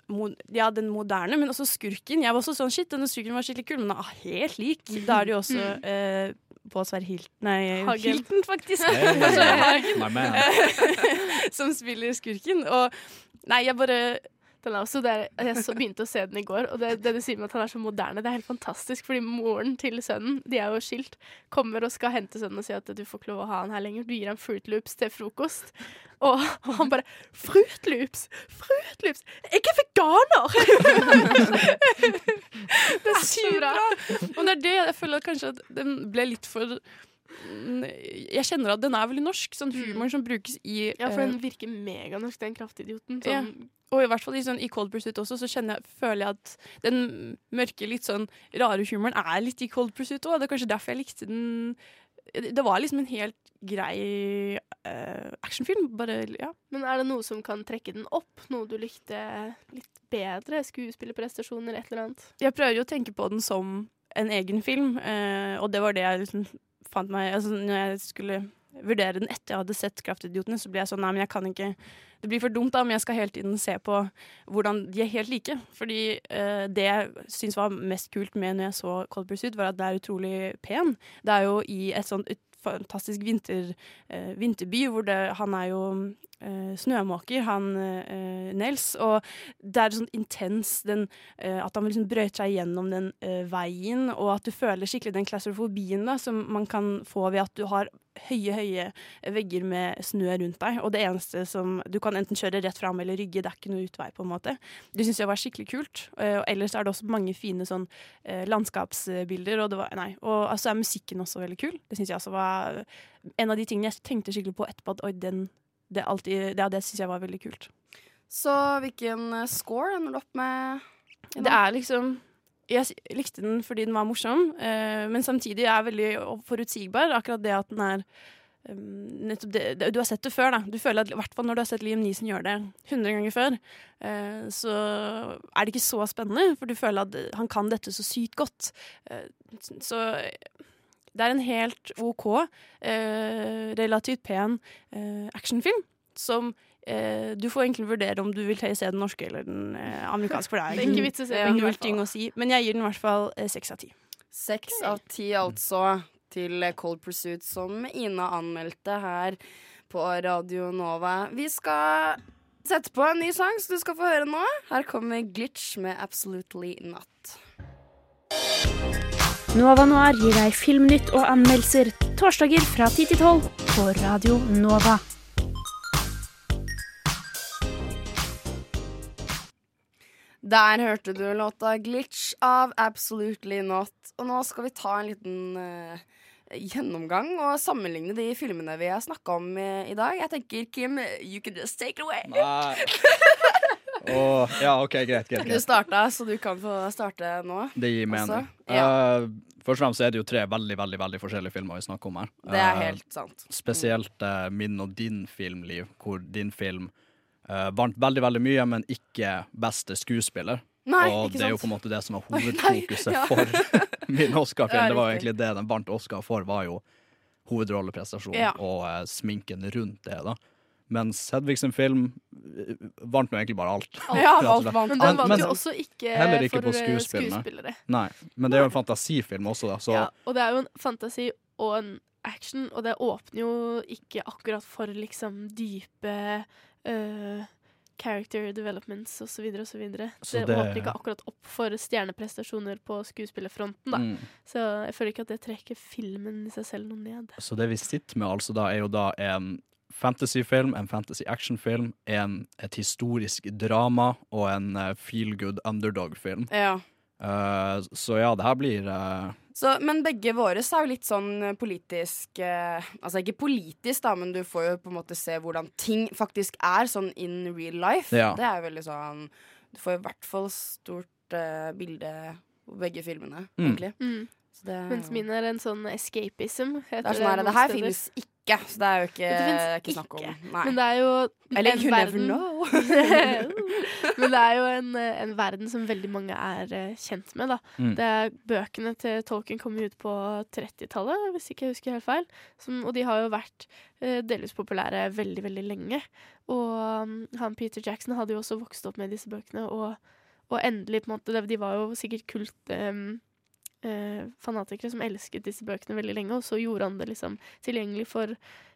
Ja, den moderne, men også skurken. Jeg var også sånn Shit, denne skurken var skikkelig kul, men den er helt lik. Da er det jo også eh, på Sverre Hilton Nei, Hagen. Hilton, faktisk. Hagen. som spiller skurken. Og nei, jeg bare Den er også der, jeg så, begynte å se den i går, og det, det du sier med at han er så moderne, det er helt fantastisk. Fordi moren til sønnen, de er jo skilt, kommer og skal hente sønnen og si at du får ikke lov å ha han her lenger. Du gir ham Fruit Loops til frokost. Og, og han bare Fruit Loops! Fruit Loops! Jeg er veganer! Det er sykt bra! Og det er det jeg føler kanskje at den ble litt for Jeg kjenner at den er veldig norsk. Sånn humor som brukes i Ja, for den eh, virker meganorsk, den kraftidioten. ja. Sånn, Og i hvert fall i, sånn, i Cold Pursuit også, så jeg, føler jeg at den mørke, litt sånn rare humoren er litt i Cold Pursuit òg. Det er kanskje derfor jeg likte den. Det var liksom en helt grei uh, actionfilm. Bare, ja. Men er det noe som kan trekke den opp? Noe du likte litt bedre? Skuespillerprestasjoner, et eller annet? Jeg prøver jo å tenke på den som en egen film, uh, og det var det jeg liksom fant meg altså, Når jeg skulle vurdere den etter jeg hadde sett Kraftidiotene, så ble jeg sånn Nei, men jeg kan ikke Det blir for dumt da men jeg skal hele tiden se på hvordan de er helt like. Fordi eh, det jeg syns var mest kult med når jeg så Cold Pursuit, var at det er utrolig pen. Det er jo i et sånt fantastisk vinter, eh, vinterby, hvor det, han er jo eh, snømåker, han eh, Nels. Og det er sånn intens den, eh, at han liksom brøyter seg gjennom den eh, veien, og at du føler skikkelig den klaustrofobien som man kan få ved at du har høye, høye vegger med snø rundt deg. Og det eneste som Du kan enten kjøre rett fram eller rygge, det er ikke noe utvei, på en måte. Det syns jeg var skikkelig kult. Eh, og ellers er det også mange fine sånn eh, landskapsbilder, og, det var, nei, og altså er musikken også veldig kul. Det syns jeg også var en av de tingene jeg tenkte skikkelig på etterpå. At oi, den det, alltid, ja, det syns jeg var veldig kult. Så hvilken eh, score ender du opp med? Innom? Det er liksom Jeg likte den fordi den var morsom, uh, men samtidig er veldig forutsigbar. Akkurat det at den er um, nettopp det, det, Du har sett det før, da. Du føler at, I hvert fall når du har sett Liam Neeson gjøre det 100 ganger før, uh, så er det ikke så spennende, for du føler at han kan dette så sykt godt. Uh, så det er en helt OK, eh, relativt pen eh, actionfilm som eh, Du får egentlig vurdere om du vil se den norske eller den eh, amerikanske. For det er ikke vits å se fall. ting å si. Men jeg gir den i hvert fall eh, seks av ti. Seks av ti, altså, til Cold Pursuit, som Ina anmeldte her på Radio Nova. Vi skal sette på en ny sang, så du skal få høre nå. Her kommer Glitch med Absolutely Not. Nova Noir gir deg filmnytt og anmeldelser torsdager fra 10 til 12 på Radio Nova. Der hørte du låta 'Glitch' av Absolutely Not. Og nå skal vi ta en liten uh, gjennomgang og sammenligne de filmene vi har snakka om i, i dag. Jeg tenker, Kim, you can just take it away. Åh, ja, OK, greit. greit, Du greit. starta, så du kan få starte nå. Det gir mening. Ja. Uh, først og fremst er det jo tre veldig veldig, veldig forskjellige filmer vi snakker om her. Det er uh, helt sant. Spesielt uh, min og din filmliv, hvor din film vant veldig, veldig mye, men ikke beste skuespiller. Nei, og det er jo på en måte det som Nei, hovedfokuset ja. for min Oscar-film. Det var jo egentlig det den vant Oscar for, var jo hovedrolleprestasjonen Ja. og sminken rundt det. da mens Hedvig sin film eh, vant nå egentlig bare alt. Ja, alt vant. Men den vant jo også ikke heller ikke for på eh, skuespillere. Nei, men det er jo en fantasifilm også, da. Så Ja, og det er jo en fantasi og en action, og det åpner jo ikke akkurat for liksom dype eh, character developments osv. osv. Det, Så det det- åpner ikke akkurat opp for stjerneprestasjoner på skuespillerfronten, da. Mm. Så jeg føler ikke at det trekker filmen i seg selv noe ned. Så det vi sitter med altså da, er jo da en fantasyfilm, en fantasy actionfilm, en, et historisk drama og en eh, feel good underdog-film. Ja. Uh, så ja, det her blir uh... Så, men begge våre er jo litt sånn politisk uh, Altså ikke politisk, da, men du får jo på en måte se hvordan ting faktisk er sånn in real life. Ja. Det er jo veldig sånn Du får i hvert fall stort bilde på begge filmene, Mm. egentlig. Mm. Så det, Mens min er en sånn escapism. det er sånn her, det her finnes ikke, så det er jo ikke, ikke snakk om. Nei. Men det er jo Eller en verden. never verden- Men det er jo en, en verden som veldig mange er eh, kjent med, da. Mm. Det er Bøkene til Tolkien kom ut på 30-tallet, hvis ikke jeg husker helt feil. Som, og de har jo vært eh, delvis populære veldig, veldig lenge. Og um, han Peter Jackson hadde jo også vokst opp med disse bøkene, og, og endelig på en måte De var jo sikkert kult um, eh, fanatikere som elsket disse bøkene veldig lenge, og så gjorde han det liksom tilgjengelig for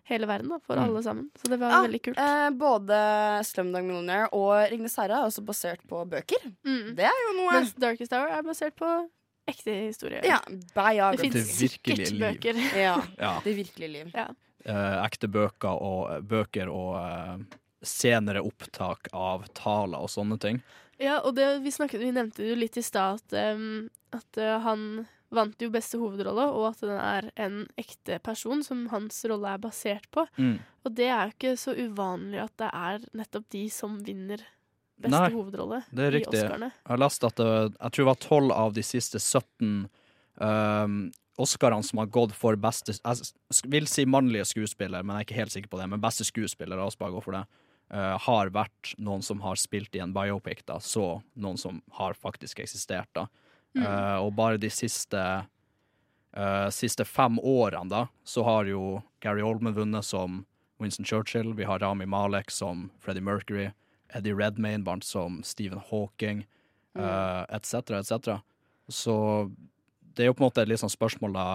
hele verden, da, for Mm. alle sammen. Så det var Ja, veldig kult. eh, både Slumdog Millionaire og 'Ringnes herre er også basert på bøker. Mm. Det er jo noe Mens Darkest Hour er basert på ekte historier. Ja. Det finnes sikkert liv. bøker. Ja, Ja. Det virkelige liv. Ja. eh, ekte bøker og, bøker og eh, senere opptak av taler og sånne ting. Ja, og det, vi, snakket, vi nevnte jo litt i stad at, um, at uh, han vant jo beste hovedrolle, og at den er en ekte person som hans rolle er basert på. Mm. Og det er jo ikke så uvanlig at det er nettopp de som vinner beste Nei, hovedrolle Det er i riktig. Oscarene. Jeg har lest at det, jeg tror det var tolv av de siste 17 um, Oscarene som har gått for beste Jeg vil si mannlige skuespiller, men jeg er ikke helt sikker på det. Men beste skuespiller, oss bare gå for det. Eh, har vært noen som har spilt i en biopic, da, så noen som har faktisk eksistert. da. Mm. Uh, og bare de siste, uh, siste fem årene, da, så har jo Gary Oldman vunnet som Winston Churchill. Vi har Rami Malek som Freddie Mercury. Eddie Redmayne vant som Stephen Hawking, uh, etc., Et Så det er jo på en måte et litt sånn spørsmål da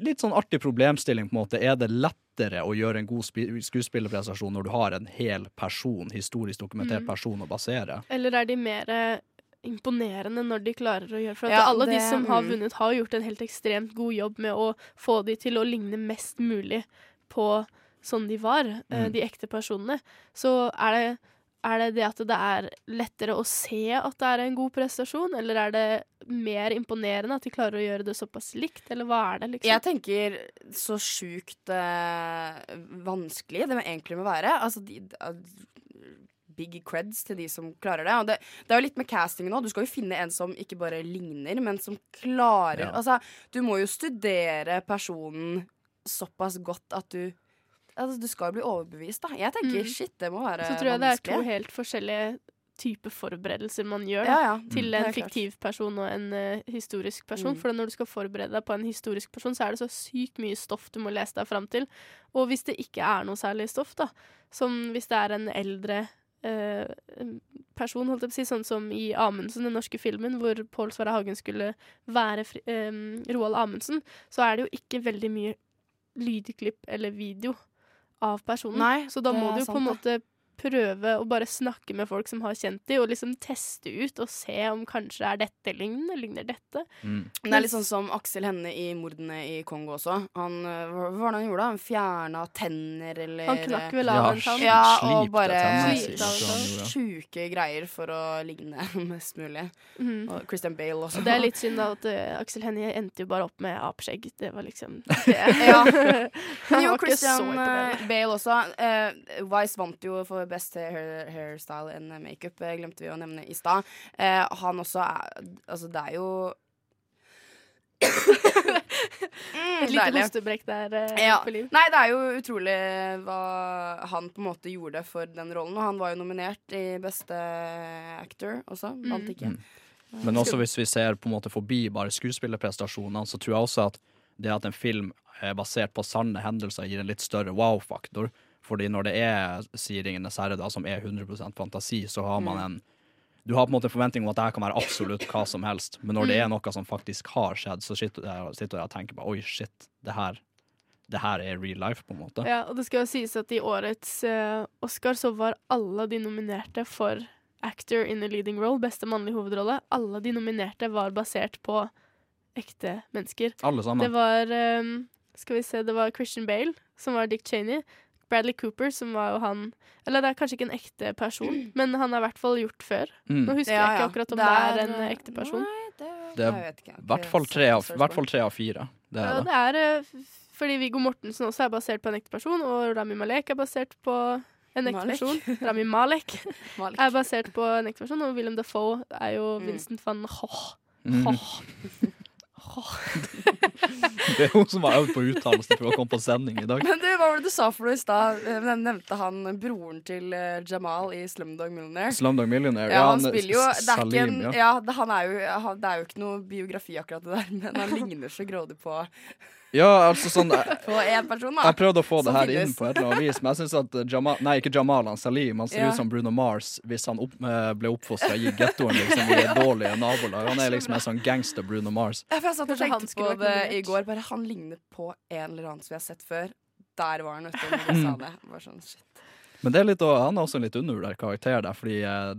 litt, sånn artig problemstilling, på en måte. Er det lettere å gjøre en god skuespillerprestasjon når du har en hel person, historisk dokumentert Mm. person, å basere? Eller er de mer imponerende når de klarer å gjøre For at Ja, alle de som har mm. vunnet, har gjort en helt ekstremt god jobb med å få de til å ligne mest mulig på sånn de var, eh, Mm. de ekte personene. Så er det, er det det at det er lettere å se at det er en god prestasjon, eller er det mer imponerende at de klarer å gjøre det såpass likt, eller hva er det, liksom? Jeg tenker så sjukt eh, vanskelig det må egentlig må være. Altså, de, uh, big creds til de som klarer det. Og det, det er jo litt med castingen òg. Du skal jo finne en som ikke bare ligner, men som klarer Ja. Altså, du må jo studere personen såpass godt at du Altså, du skal jo bli overbevist, da. Jeg tenker Mm. shit, det må være Så tror jeg det er to helt forskjellige type forberedelser man gjør Ja, ja. til en fiktiv person og en uh, historisk person. Mm. For når du skal forberede deg på en historisk person, så er det så sykt mye stoff du må lese deg fram til. Og hvis det ikke er noe særlig stoff, da, som hvis det er en eldre uh, person, holdt jeg på å si, sånn som i Amundsen, den norske filmen, hvor Pål Sverre Hagen skulle være fri, um, Roald Amundsen, så er det jo ikke veldig mye lydklipp eller video av personen. Nei, så da må du du på en måte prøve å bare snakke med folk som har kjent dem, og liksom teste ut og se om kanskje er dette lignende, ligner dette. Det er litt sånn som Aksel Henne i mordene i Kongo også. Han, øh, hva var det han gjorde? da? Han fjerna tenner eller Han knakk vel av Ja, en tann. Ja, og bare sjuke greier for å ligne mest mulig. Mm. Og Christian Bale også. Og det er litt synd da at uh, Aksel Hennie endte jo bare opp med apeskjegg. Det var liksom det. ja. Han Men jo, Christian eh, Bale også. Uh, Vice vant jo for best hair, hairstyle and makeup, eh, glemte vi å nevne i stad. Eh, han også er Altså, det er jo Mm, Et lite hostebrekk der eh, Ja. på liv. Nei, det er jo utrolig hva han på en måte gjorde for den rollen. Og han var jo nominert i beste actor også. Vant Mm. ikke. Men også hvis vi ser på en måte forbi bare skuespillerprestasjonene, så tror jeg også at det at en film er basert på sanne hendelser, gir en litt større wow-faktor. Fordi når det er sier Ringenes herre, da, som er 100 fantasi, så har man Mm. en Du har på en måte en forventning om at det her kan være absolutt hva som helst, men når det Mm. er noe som faktisk har skjedd, så sitter jeg, og tenker på oi, shit, det her, det her er real life, på en måte. Ja, og det skal jo sies at i årets uh, Oscar så var alle de nominerte for actor in a leading role, beste mannlige hovedrolle, alle de nominerte var basert på ekte mennesker. Alle sammen. Det var um, Skal vi se, det var Christian Bale, som var Dick Cheney. Bradley Cooper, som var jo han Eller det er kanskje ikke en ekte person, men han har i hvert fall gjort før. Mm. Nå husker Ja, jeg ikke akkurat om Det det er, er, en ekte person. Nei, Det er i hvert fall tre av, hvert fall tre av fire. Det Ja, er det det. er eh, fordi Viggo Mortensen også er basert på en ekte person, og Rami Malek er basert på en ekte Malek? person. Rami Malek Malek. er basert på en ekte person, og Willem Dafoe er jo Mm. Vincent van Hoch. Mm. Det er hun som har øvd på uttalelse for å komme på sending i dag. Men du, hva var det du sa for noe i stad? Eh, nevnte han broren til eh, Jamal i Slumdog Millionaire. Slumdog Millionaire. Ja, han spiller jo det er, Salim, en, ja. ja, det, han er jo, det er jo ikke noe biografi akkurat det der, men han ligner så grådig på, Ja, altså sånn Jeg, på én person, da. jeg prøvde å få det her inn på et eller annet vis, men jeg syns at Jamal Nei, ikke Jamal, han Salim. Han ser Ja. ut som Bruno Mars hvis han opp, eh, ble oppfostra i gettoen liksom, i et dårlig nabolag. Han er liksom en sånn gangster Bruno Mars. Ja, for jeg satt og tenkte på det i går. Bare Han ligner på en eller annen som vi har sett før. Der var han, vet du, når du sa det. Bare sånn, shit. Men det er litt, han er også en litt undervurdert karakter der, fordi eh,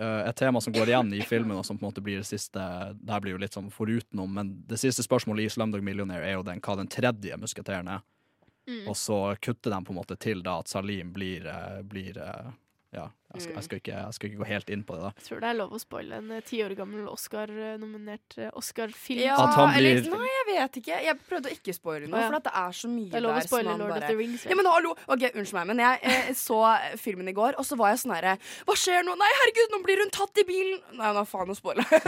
et tema som går igjen i filmen, og som på en måte blir det siste Det her blir jo litt sånn forutenom, men det siste spørsmålet i Slumdog Millionaire er jo den, hva den tredje musketeren er. Mm. Og så kutter de på en måte til da at Salim blir, eh, blir eh, Ja, jeg skal, jeg, skal ikke, jeg skal ikke gå helt inn på det, da. Jeg tror det er lov å spoile en eh, ti år gammel Oscar-nominert eh, Oscar-film. Ja, At han eller blir- Nei, jeg vet ikke. Jeg prøvde å ikke spoile noe, ja. for at det er så mye der. Det er lov å der spoile Lord bare... Of the Rings. Ja, men hallo! Ok, Unnskyld meg, men jeg eh, så filmen i går, og så var jeg sånn herre Hva skjer nå? Nei, herregud, nå blir hun tatt i bilen! Nei, nå faen, nå spoila jeg.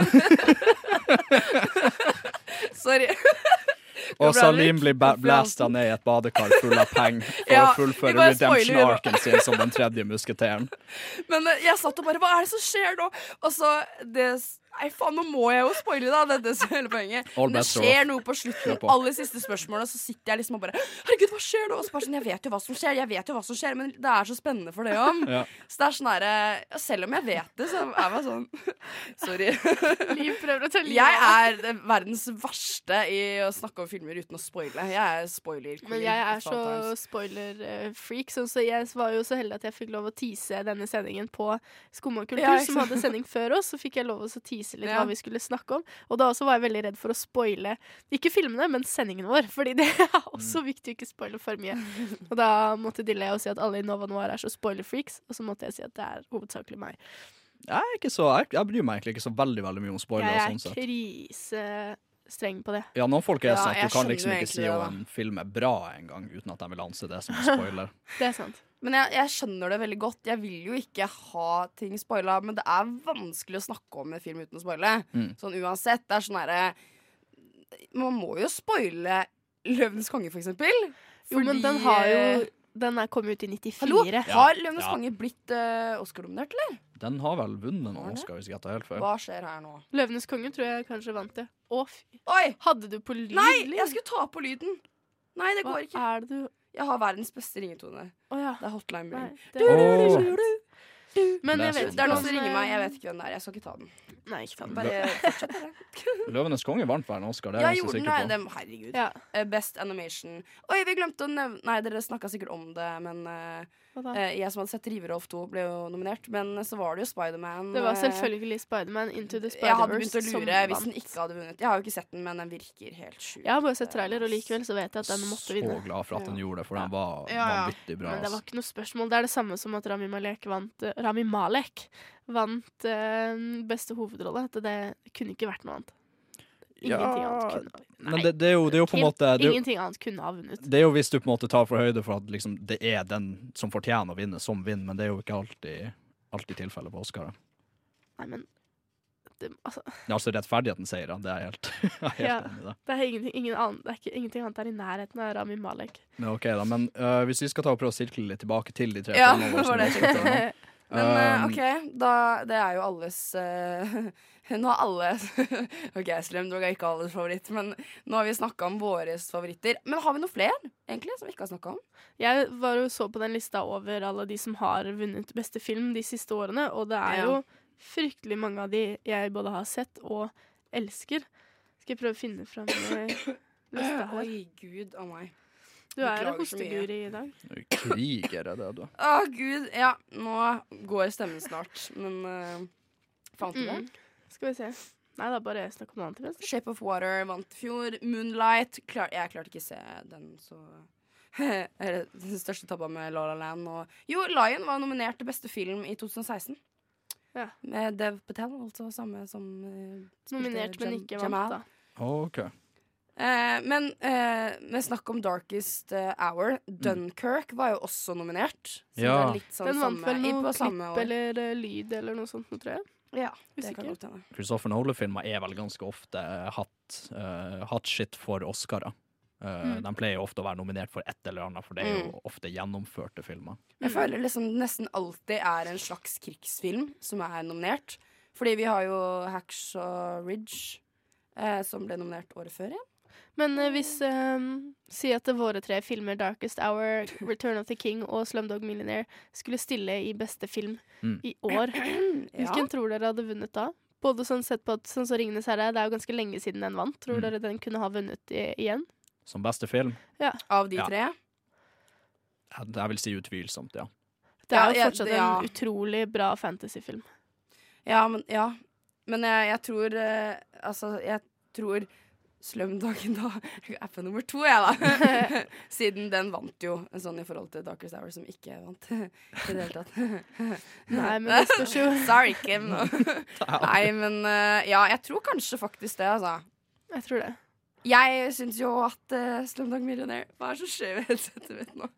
Sorry. Og Salim blir blæsta ned i et badekar full av penger for Ja, å fullføre redemption-arken sin som den tredje musketeren. Men eh, jeg satt og bare Hva er det som skjer nå? Og så det Nei, faen, nå må jeg jo spoile, da. Dette er hele poenget. All Men det skjer off. noe på slutten. Aller siste spørsmålet, så sitter jeg liksom og bare Herregud, hva skjer nå? Og så bare sånn, Jeg vet jo hva som skjer, jeg vet jo hva som skjer, men det er så spennende for det om. Ja. Så det er sånn herre Selv om jeg vet det, så er jeg sånn Sorry. Liv prøver å ta livet Jeg er verdens verste i å snakke om filmer uten å spoile. Jeg er spoiler queen. Men jeg er så spoiler-freak, sånn, så jeg var jo så heldig at jeg fikk lov å tease denne sendingen på Skumma kultur, Ja, som hadde sending før oss. Så fikk jeg lov å så tease litt Ja. hva vi skulle snakke om. Og da også var jeg veldig redd for å spoile ikke filmene, men sendingen vår. Fordi det er også viktig å ikke spoile for mye. Og da måtte de le og si at alle i Nova Noir er så spoiler-freaks, og så måtte jeg si at det er hovedsakelig meg. Jeg, er ikke så, jeg, jeg bryr meg egentlig ikke så veldig veldig mye om spoilere. Jeg sånn er krisestreng på det. Ja, noen folk er Ja, sånn at du kan liksom ikke si om en film er bra engang, uten at de vil anse det som en spoiler. Det er sant. Men jeg, jeg skjønner det veldig godt. Jeg vil jo ikke ha ting spoila, men det er vanskelig å snakke om en film uten å spoile. Mm. Sånn uansett. Det er sånn herre Man må jo spoile 'Løvenes konge', for eksempel. Jo, men den har jo eh, Den er kom ut i 94. Hallo, Ja. har Løvenes Ja. konge blitt uh, Oscar-dominert, eller? Den har vel vunnet noen Oscar, hvis jeg tar helt feil. Hva skjer her nå? Løvenes konge tror jeg kanskje vant det. Å, fy. Oi! Hadde du på lyd? Nei, jeg skulle ta på lyden. Nei, det Hva går ikke. er det du Jeg har verdens beste ringetone. Å ja. Det er hotline Nei, bling. det- Du, du, du, du, du. Men jeg vet Det er noen som ringer meg. Jeg vet ikke hvem det er. Jeg skal ikke ta den. Nei, ikke ta den. Bare fortsett, dere. Løvenes konge vant vel en Oscar, det er jeg gjorde ganske den sikker på. Det- Herregud. Ja. Eh, Best animation. Oi, vi glemte å nevne Nei, dere snakka sikkert om det, men eh, jeg som hadde sett Riverolf 2, ble jo nominert. Men så var det jo Spiderman. Det var eh, selvfølgelig Spiderman Into the Jeg hadde Spider-Verse begynt å som lure hvis vant. den ikke hadde vunnet. Jeg har jo ikke sett den, men den virker helt sjuk. Jeg har bare sett trailer, og likevel så vet jeg at den måtte vinne. Så glad for at den gjorde det, for den var Ja, ja. vanvittig bra. Men det var ikke noe spørsmål. Det er det samme som at Rami Malek vant eh, Rami Malek vant uh, beste hovedrolle. At det kunne ikke vært noe annet. Ingenting Ja, annet kunne Men det, det, er jo, det er jo på en måte er jo, Ingenting annet kunne ha vunnet. det er jo hvis du på en måte tar for høyde for at liksom, det er den som fortjener å vinne, som vinner, men det er jo ikke alltid, alltid tilfellet på Oscar. Nei, men det, altså, Det er altså rettferdigheten han, det er helt, jeg er helt ja, enig i. det. det er ingenting, ingen annen, det er ikke, ingenting annet er i nærheten av Rami Malek. Men okay, da, men uh, hvis vi skal ta og prøve å sirkle litt tilbake til de tre Ja, filmene Men eh, Um, OK, da Det er jo alles uh, Nå har alle OK, Slumdog er ikke alles favoritt, men nå har vi snakka om våre favoritter. Men har vi noe flere, egentlig, som vi ikke har snakka om? Jeg var jo så på den lista over alle de som har vunnet beste film de siste årene, og det er Ja. jo fryktelig mange av de jeg både har sett og elsker. Skal jeg prøve å finne fram lista her. Oi, gud av meg. Du er en hosteguri i dag. Kriger er det, du. Å, gud. Ja, nå går stemmen snart, men uh, Fant du det? Mm. Skal vi se. Nei da, bare snakk om noe annet. imens. Shape of Water vant i fjor. Moonlight klar, Jeg klarte ikke å se den, så er Den største tabba med La La Land og Jo, Lion var nominert til beste film i 2016. Ja. Med Dev Patel, altså samme som uh, Nominert, men ikke vant, da. OK. Eh, men eh, med snakk om Darkest eh, Hour, Dunkerque var jo også nominert. Så Ja. det er litt sånn Den vant samme, vel noe klipp eller uh, lyd eller noe sånt, tror jeg. Ja, det Usikker. kan godt hende. Christopher Nolan-filmer er vel ganske ofte hatt, uh, hatt shit for Oscarer. Uh, Mm. De pleier ofte å være nominert for et eller annet, for det er jo Mm. ofte gjennomførte filmer. Jeg føler liksom det nesten alltid er en slags krigsfilm som er nominert. Fordi vi har jo Hacksaw Ridge, eh, som ble nominert året før igjen. Men uh, hvis um, Si at våre tre filmer, 'Darkest Hour', 'Return of the King' og 'Slumdog Millionaire', skulle stille i beste film Mm. i år. Ja. Hvilken tror dere hadde vunnet da? Både sånn sett på at sånn som 'Ringenes herre', det er jo ganske lenge siden den vant. Tror Mm. dere den kunne ha vunnet i, igjen? Som beste film? Ja. Av de Ja. tre? Jeg, vil si utvilsomt, ja. Det er jo ja, fortsatt det- ja. en utrolig bra fantasyfilm. Ja, men, ja. men jeg, jeg tror uh, Altså, jeg tror Slumdogen da appen nummer to, jeg, da. Siden den vant jo, sånn i forhold til Darkest Hour, som ikke vant i det hele tatt. Nei, men det spørs jo. Sorry, Kim. Nei, men eh, ja, jeg tror kanskje faktisk det, altså. Jeg tror det. Jeg syns jo at uh, Slumdog Millionaire Hva er så skjer med headsetet mitt nå?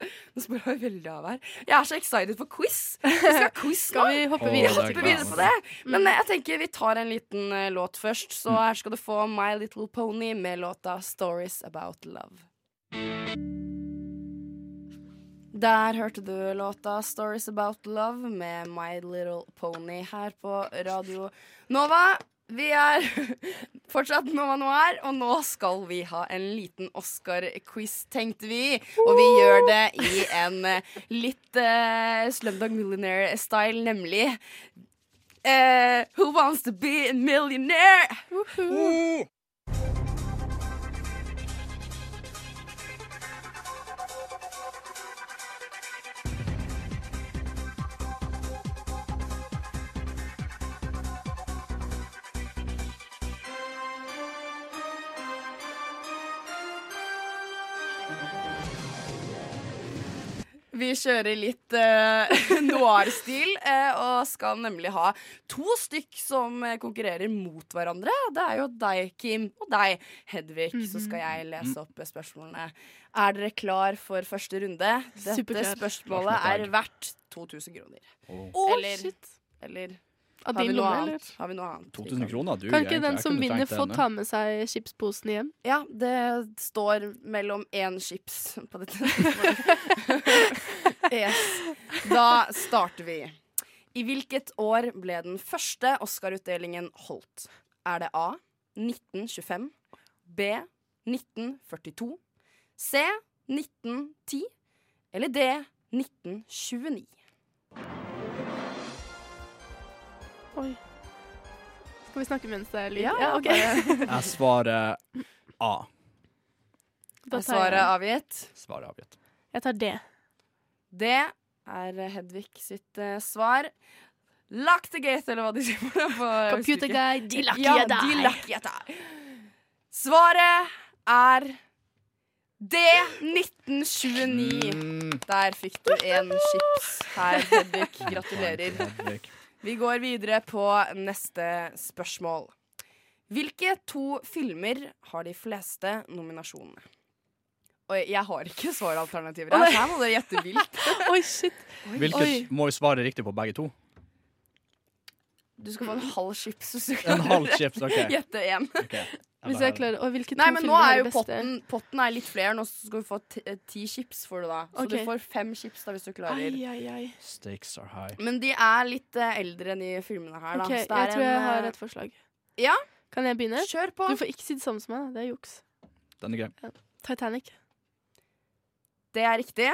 Nå spør jeg veldig av her. Jeg er så excited for quiz. Vi skal ha quiz nå. Skal vi hoppe Vi videre? hopper videre på det. Men eh, jeg tenker vi tar en liten uh, låt først. Så her skal du få My Little Pony med låta 'Stories About Love'. Der hørte du låta 'Stories About Love' med My Little Pony her på Radio Nova. Vi er fortsatt Nova Noir, og nå skal vi ha en liten Oscar-quiz, tenkte vi. Og vi gjør det i en eh, litt uh, Slumdog Millionaire-style, nemlig uh, Who wants to be a millionaire? Vi kjører litt uh, noir-stil, Uh, og skal nemlig ha to stykk som eh, konkurrerer mot hverandre. Det er jo deg, Kim, og deg, Hedvig. Så skal jeg lese opp spørsmålene. Er dere klar for første runde? Dette Superklar. spørsmålet er verdt 2000 kroner. Oh. eller, shit. eller Av Har vi din lomme, eller? Har vi noe annet? 2000 kroner, du. Kan ikke den som vinner, få ta med seg chipsposen hjem? Ja, det står mellom én chips på dette. yes. Da starter vi. I hvilket år ble den første Oscar-utdelingen holdt? Er det A 1925, B 1942, C 1910 eller D 1929? Oi. Skal vi snakke mens det er lyd? Ja, OK. Jeg svarer A. Da svaret jeg- avgitt? Svaret avgitt. Jeg tar D. Det er Hedvig sitt uh, svar. Gate, eller hva de sier på det. på- jeg husker Computer guy, de lucky ja, die. de lucky you die. Svaret er D. 1929. Der fikk du en chips her, Hedvig. Gratulerer. Hedvig. Vi går videre på neste spørsmål. Hvilke to filmer har de fleste nominasjonene? Oi, jeg har ikke svaralternativer her, så her må dere gjette vilt. Oi, shit. Hvilket må vi svare riktig på begge to? Du skal få en halv chips. hvis du En halv chips, ok. Gjette én. Ok. Hvis jeg klarer Og hvilke to Nei, men nå filmer er er jo det beste? potten, potten er litt flere. Nå skal du få ti, eh, ti chips, får du da. Så Ok. du får fem chips da hvis du klarer. Ai, ai, ai. Stakes are high. Men de er litt eh, eldre enn de filmene her, da. Ok, Så det jeg er tror jeg en, har eh, et forslag. Ja? Kan jeg begynne? Kjør på. Du får ikke si det samme som meg. da. Det er juks. Den er grei. Titanic. Det er riktig.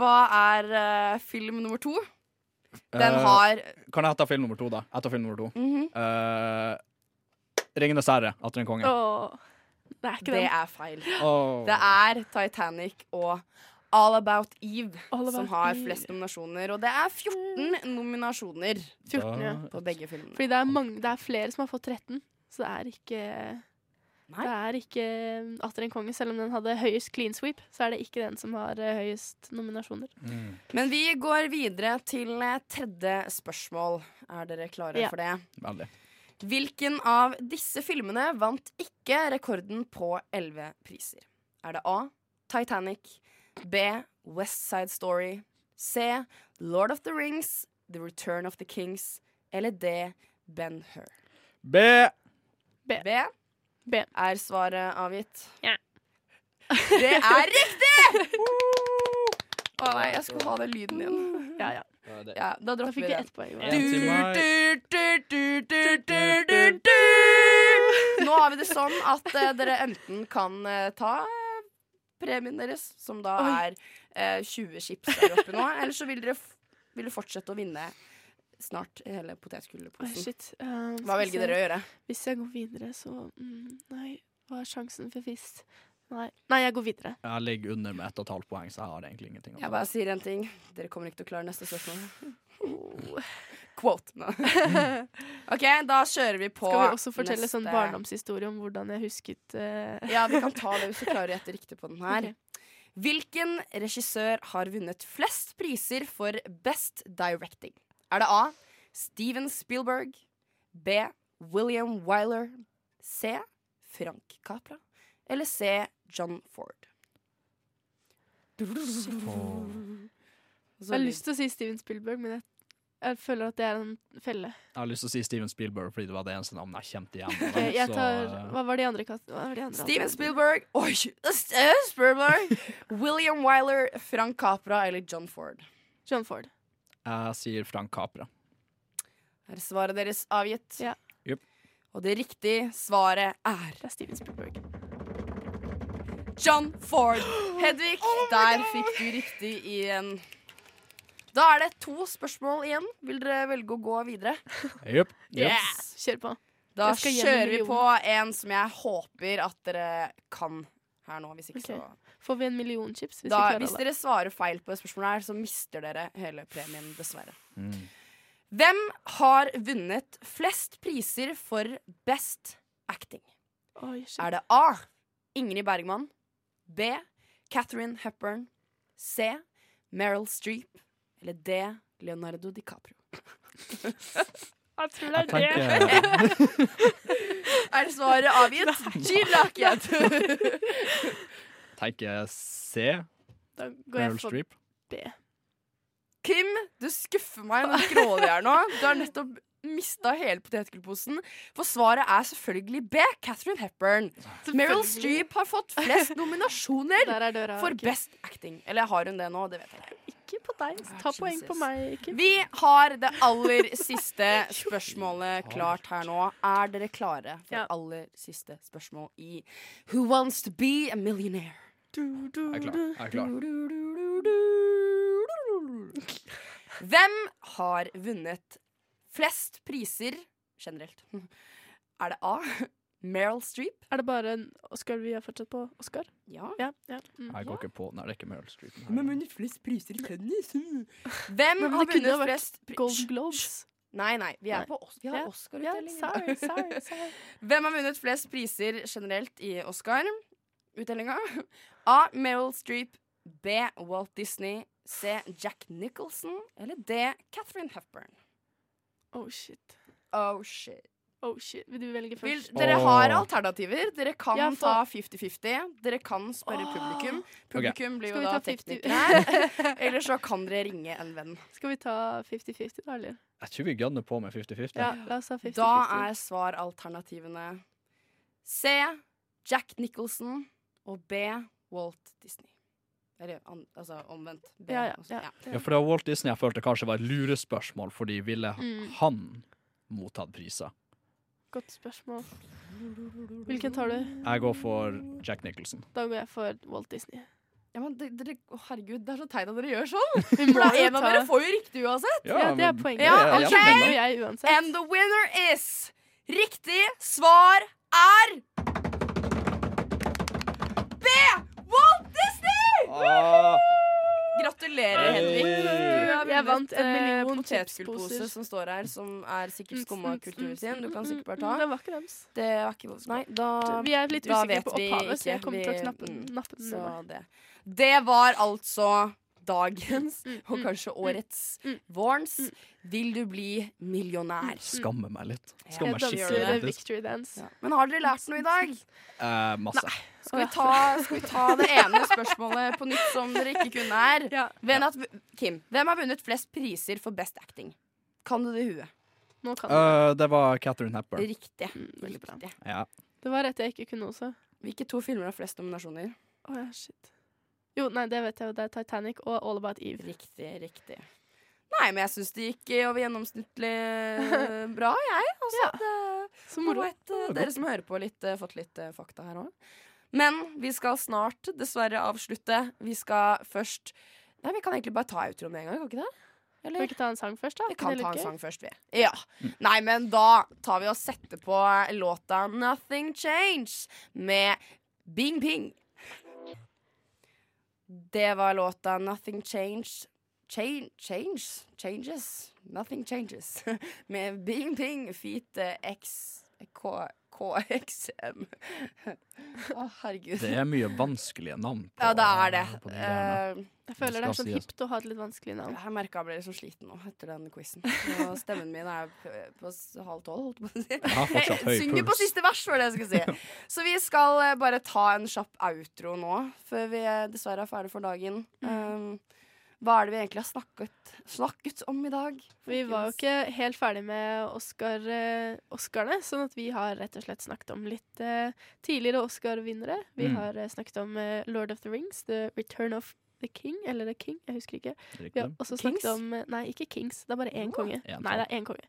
Hva er eh, film nummer to? Den Eh, har Kan jeg ta film nummer to, da? Jeg tar film nummer to. Mhm. Eh, Ringenes herre, Atter en konge. Åh, det er ikke Det Det er feil. Åh. Det er Titanic og All About Eve All About som har Eve. flest nominasjoner. Og det er 14 nominasjoner 14, ja. på begge filmene. Fordi det er, mange, det er flere som har fått 13, så det er ikke Det er ikke Atter en konge, selv om den hadde høyest clean sweep, så er det ikke den som har eh, høyest nominasjoner. Men vi går videre til eh, tredje spørsmål. Er dere klare Ja. for det? Veldig. Hvilken av disse filmene vant ikke rekorden på elleve priser? Er det A. Titanic, B. West Side Story, C. Lord of the Rings, The Return of the Kings eller D. Ben Hur? B. B. B. B. Er svaret avgitt? Ja. Det er riktig! Å nei, jeg skulle ha den lyden igjen. Ja, ja. Ja, da Da dropper fikk vi ett poeng. Nå har vi det sånn at uh, dere enten kan uh, ta eh, premien deres, som da Oi. er uh, 20 chips der oppe nå, eller så vil dere, f vil dere fortsette å vinne snart hele potetgullposen. shit. Um, Hva velger dere å gjøre? Hvis jeg går videre, så mm, Nei, hva er sjansen for fisk? Nei. nei, jeg går videre. Jeg ligger under med ett og et halvt poeng, så jeg har egentlig ingenting. å Jeg bare sier en ting. Dere kommer ikke til å klare neste spørsmål. Quote. No. OK, da kjører vi på Skal vi også fortelle neste. sånn barndomshistorie om hvordan jeg husket uh... Ja, vi kan ta det hvis du klarer å gjette riktig på den her. Hvilken regissør har vunnet flest priser for Best Directing? Er det A. Steven Spielberg, B. William Wyler, C. Frank Capra eller C. John Ford? Jeg har lyst til å si Steven Spielberg, men jeg, jeg føler at det er en felle. Jeg har lyst til å si Steven Spielberg fordi det var det eneste navnet jeg kjente igjen. Jeg tar, eh, hva var de andre kat- hva var de andre Steven? Spielberg Oi! Spielberg William Wyler, Frank Capra eller John Ford? John Ford. Jeg sier Frank Capra. Er svaret deres avgitt? Ja. Yep. Og det riktige svaret er Det er Steven Spielberg. John Ford. Hedvig, der fikk du riktig igjen. Da er det to spørsmål igjen. Vil dere velge å gå videre? Yep. Yes. Kjør på. Da kjører vi på en som jeg håper at dere kan her nå. Hvis ikke, okay. så Får vi en million chips hvis da, vi Hvis dere svarer feil på det spørsmålet her, så mister dere hele premien, dessverre. Mm. Hvem har vunnet flest priser for Best Acting? Oi. Er det A. Ingrid Bergman, B. Catherine Hepburn, C. Meryl Streep eller D. Leonardo DiCaprio? Jeg tror det er det. Er svaret avgitt? Chilakhet! tenker C. Da går Meryl jeg for Streep. B. Kim, du skuffer meg med du grådige her nå. Du har nettopp mista hele potetgullposen. For svaret er selvfølgelig B. Catherine Hepburn. Meryl Streep har fått flest nominasjoner er døra, for okay. best acting. Eller har hun det nå? Det vet jeg ikke. Ikke på deg. Ta poeng på meg. Ikke. Vi har det aller siste spørsmålet klart her nå. Er dere klare for Ja. aller siste spørsmål i Who Wants to be a Millionaire? Jeg er klar. Jeg er klar. Hvem har vunnet flest priser generelt? Er det A. Meryl Streep? Er det bare en Oscar vi har fortsatt på? Oscar? Ja. ja, ja. Mm. Jeg går ikke på Nei, det er ikke Meryl Streep. Hvem har vunnet flest priser i tennis? Hvem Men har vunnet vært flest Gold Globes. Nei, nei. Vi, er Nei. på, Os- vi har Oscar-utdeling. Ja, sorry, sorry, sorry. Hvem har vunnet flest priser generelt i Oscar-utdelinga? A. Meryl Streep. B. Walt Disney. C. Jack Nicholson. Eller D. Catherine Hepburn. Oh shit. Oh shit. Oh shit. Vil du velge Vil, først? dere har alternativer. Dere kan Ja, ta 50-50. Dere kan spørre publikum. Publikum blir Skal jo da ta 50? teknikere. Eller så kan dere ringe en venn. Skal vi ta 50-50, da, eller? Jeg tror vi gønner på med 50-50. Ja, la oss ta 50-50. Da er svaralternativene C. Jack Nicholson og B. Walt Disney. Eller an, altså omvendt. B, Ja, ja, ja. Ja, for det var Walt Disney jeg følte kanskje var et lurespørsmål, fordi ville Mm. han mottatt priser? Godt spørsmål. Hvilken tar du? Jeg går for Jack Nicholson. Da går jeg for Walt Disney. Ja, men det- dere, å, herregud, det er så teit at dere gjør sånn! For en av dere får jo riktig uansett. Ja, Ja, det er poenget. Ja, det ok. kjempevenner. Jeg. And the winner is Riktig svar er vant en eh, million potetgullpose chipsposer. som står her, som er sikkert skumma kultur sin. Du kan sikkert bare Mm, ta. Det var ikke dems. Det var ikke vår. Nei, da Vi er litt usikre vet på opphavet, så jeg kommer til å knappe den- mm, nappe den Så det. det var altså dagens, Mm, og kanskje årets, vårens Vil du bli millionær? Skammer meg litt. Skammer meg skikkelig. victory dance. Men har dere lært noe i dag? Eh, masse. Skal vi, ta, skal vi ta det ene spørsmålet på nytt som dere ikke kunne her? Hvem at, Kim, hvem har vunnet flest priser for best acting? Kan du det i huet? Uh, Eh, det var Catherine Hepburn. Riktig. Veldig bra. Ja. Det var rett jeg ikke kunne også. Hvilke to filmer har flest nominasjoner? Oh, ja, shit. Jo, nei, det vet jeg jo. Det er Titanic og All About Eve. Riktig, riktig. Nei, men jeg syns det gikk eh, over gjennomsnittlig eh, bra, jeg. Altså, det, Så moro. Vet eh, dere som hører på, litt, eh, fått litt fakta her òg. Men vi skal snart dessverre avslutte. Vi skal først Nei, vi kan egentlig bare ta outroen med en gang, kan vi ikke det? Skal vi ikke ta en sang først, da? Vi kan ta en sang først, vi. Ja. Nei, men da tar vi og setter på låta 'Nothing Change' med Bing Ping. Det var låta 'Nothing Change'. Change, change Changes. Nothing changes. Med Bing feat eh, X K, KXM. Å, herregud. Det er mye vanskelige navn på Ja, det er det. de. Eh, Jeg føler det er sånn sies. hipt å ha et litt vanskelig navn. Jeg merka jeg ble litt så sliten nå etter den quizen. Og stemmen min er på halv tolv, holdt jeg på å si. har fortsatt høy Jeg Synger på siste vers, var det jeg skulle si. Så vi skal eh, bare ta en kjapp outro nå, før vi dessverre er ferdig for dagen. Um, hva er det vi egentlig har snakket, snakket om i dag? Vi var jo ikke helt ferdig med Oscar, eh, Oscarene, sånn at vi har rett og slett snakket om litt uh, tidligere Oscar-vinnere. Vi Mm. har eh, snakket om uh, Lord of the Rings, The Return of the King, eller The King, jeg husker ikke. Vi har også snakket Kings? om Nei, ikke Kings, det er bare én konge. Nei, det er én konge.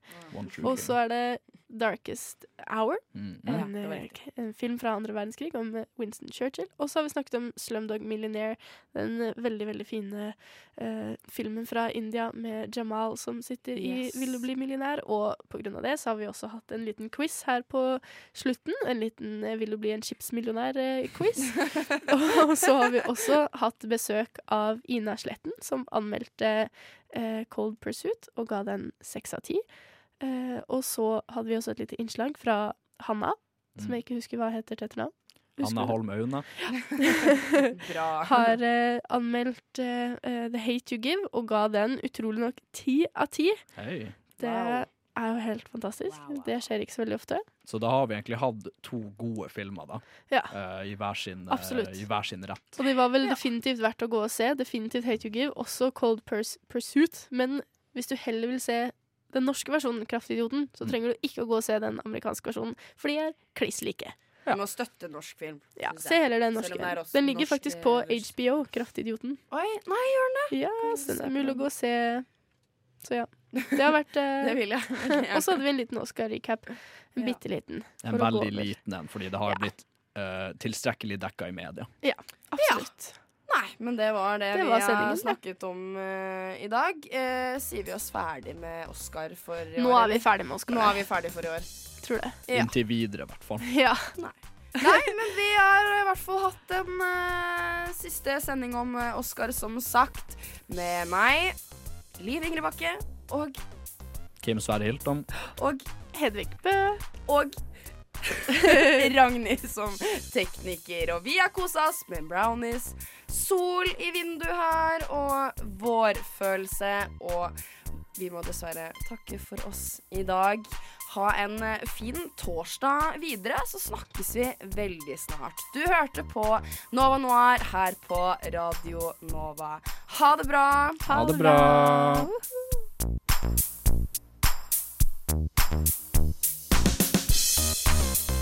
Og så er det Darkest Hour, Mm. En, det var eh, en film fra andre verdenskrig om eh, Winston Churchill. Og så har vi snakket om Slumdog Millionaire, den eh, veldig, veldig fine uh, filmen fra India med Jamal som sitter Yes. i Vil du bli millionær. Og på grunn av det så har vi også hatt en liten quiz her på slutten. En liten uh, Vil du bli en chipsmillionær-quiz. og så har vi også hatt besøk av Ina Sletten, som anmeldte uh, Cold Pursuit og ga den seks av ti. Eh, og så hadde vi også et lite innslag fra Hanna, som Mm. jeg ikke husker hva heter til etternavn. Husker Anna du det? Holm Auna. Har eh, anmeldt eh, eh, The Hate You Give og ga den utrolig nok ti av ti. Hei. Det Wow. er jo helt fantastisk. Det skjer ikke så veldig ofte. Så da har vi egentlig hatt to gode filmer, da. Ja. Uh, I hver sin, uh, i hver sin rett. Og de var vel definitivt verdt å gå og se. Definitivt Hate You Give, også Cold Purs Pursuit. Men hvis du heller vil se den norske versjonen, Kraftidioten, så trenger du ikke å gå og se den amerikanske versjonen, for de er kliss like. Vi må støtte norsk film. Ja, se heller den norske. Den ligger norsk faktisk på HBO, Kraftidioten. Oi, nei, gjør den det? Ja, så det den er mulig å gå og se. Så ja. Det har vært uh, Det vil jeg. Og så hadde vi en liten Oscar-recap. En bitte liten. En veldig liten en, fordi det har blitt uh, tilstrekkelig dekka i media. Ja, absolutt. Nei, men det var det, Det vi var har snakket om uh, i dag. Uh, sier vi oss ferdig med Oscar for i år? Nå er vi ferdig med Oscar. Nå er vi ferdig for i år. Tror det. Ja. Inntil videre, i hvert fall. Ja. Nei. Nei, men vi har i hvert fall hatt en uh, siste sending om Oscar, som sagt, med meg, Liv Ingrid Bakke, og, Kim Sverre Hilton. og Hedvig Bø. Og Ragnhild som tekniker. Og vi har kosa oss med brownies, sol i vinduet her og vårfølelse. Og vi må dessverre takke for oss i dag. Ha en eh, fin torsdag videre, så snakkes vi veldig snart. Du hørte på Nova Noir her på Radio Nova. Ha det bra. Ha, ha det bra. bra. you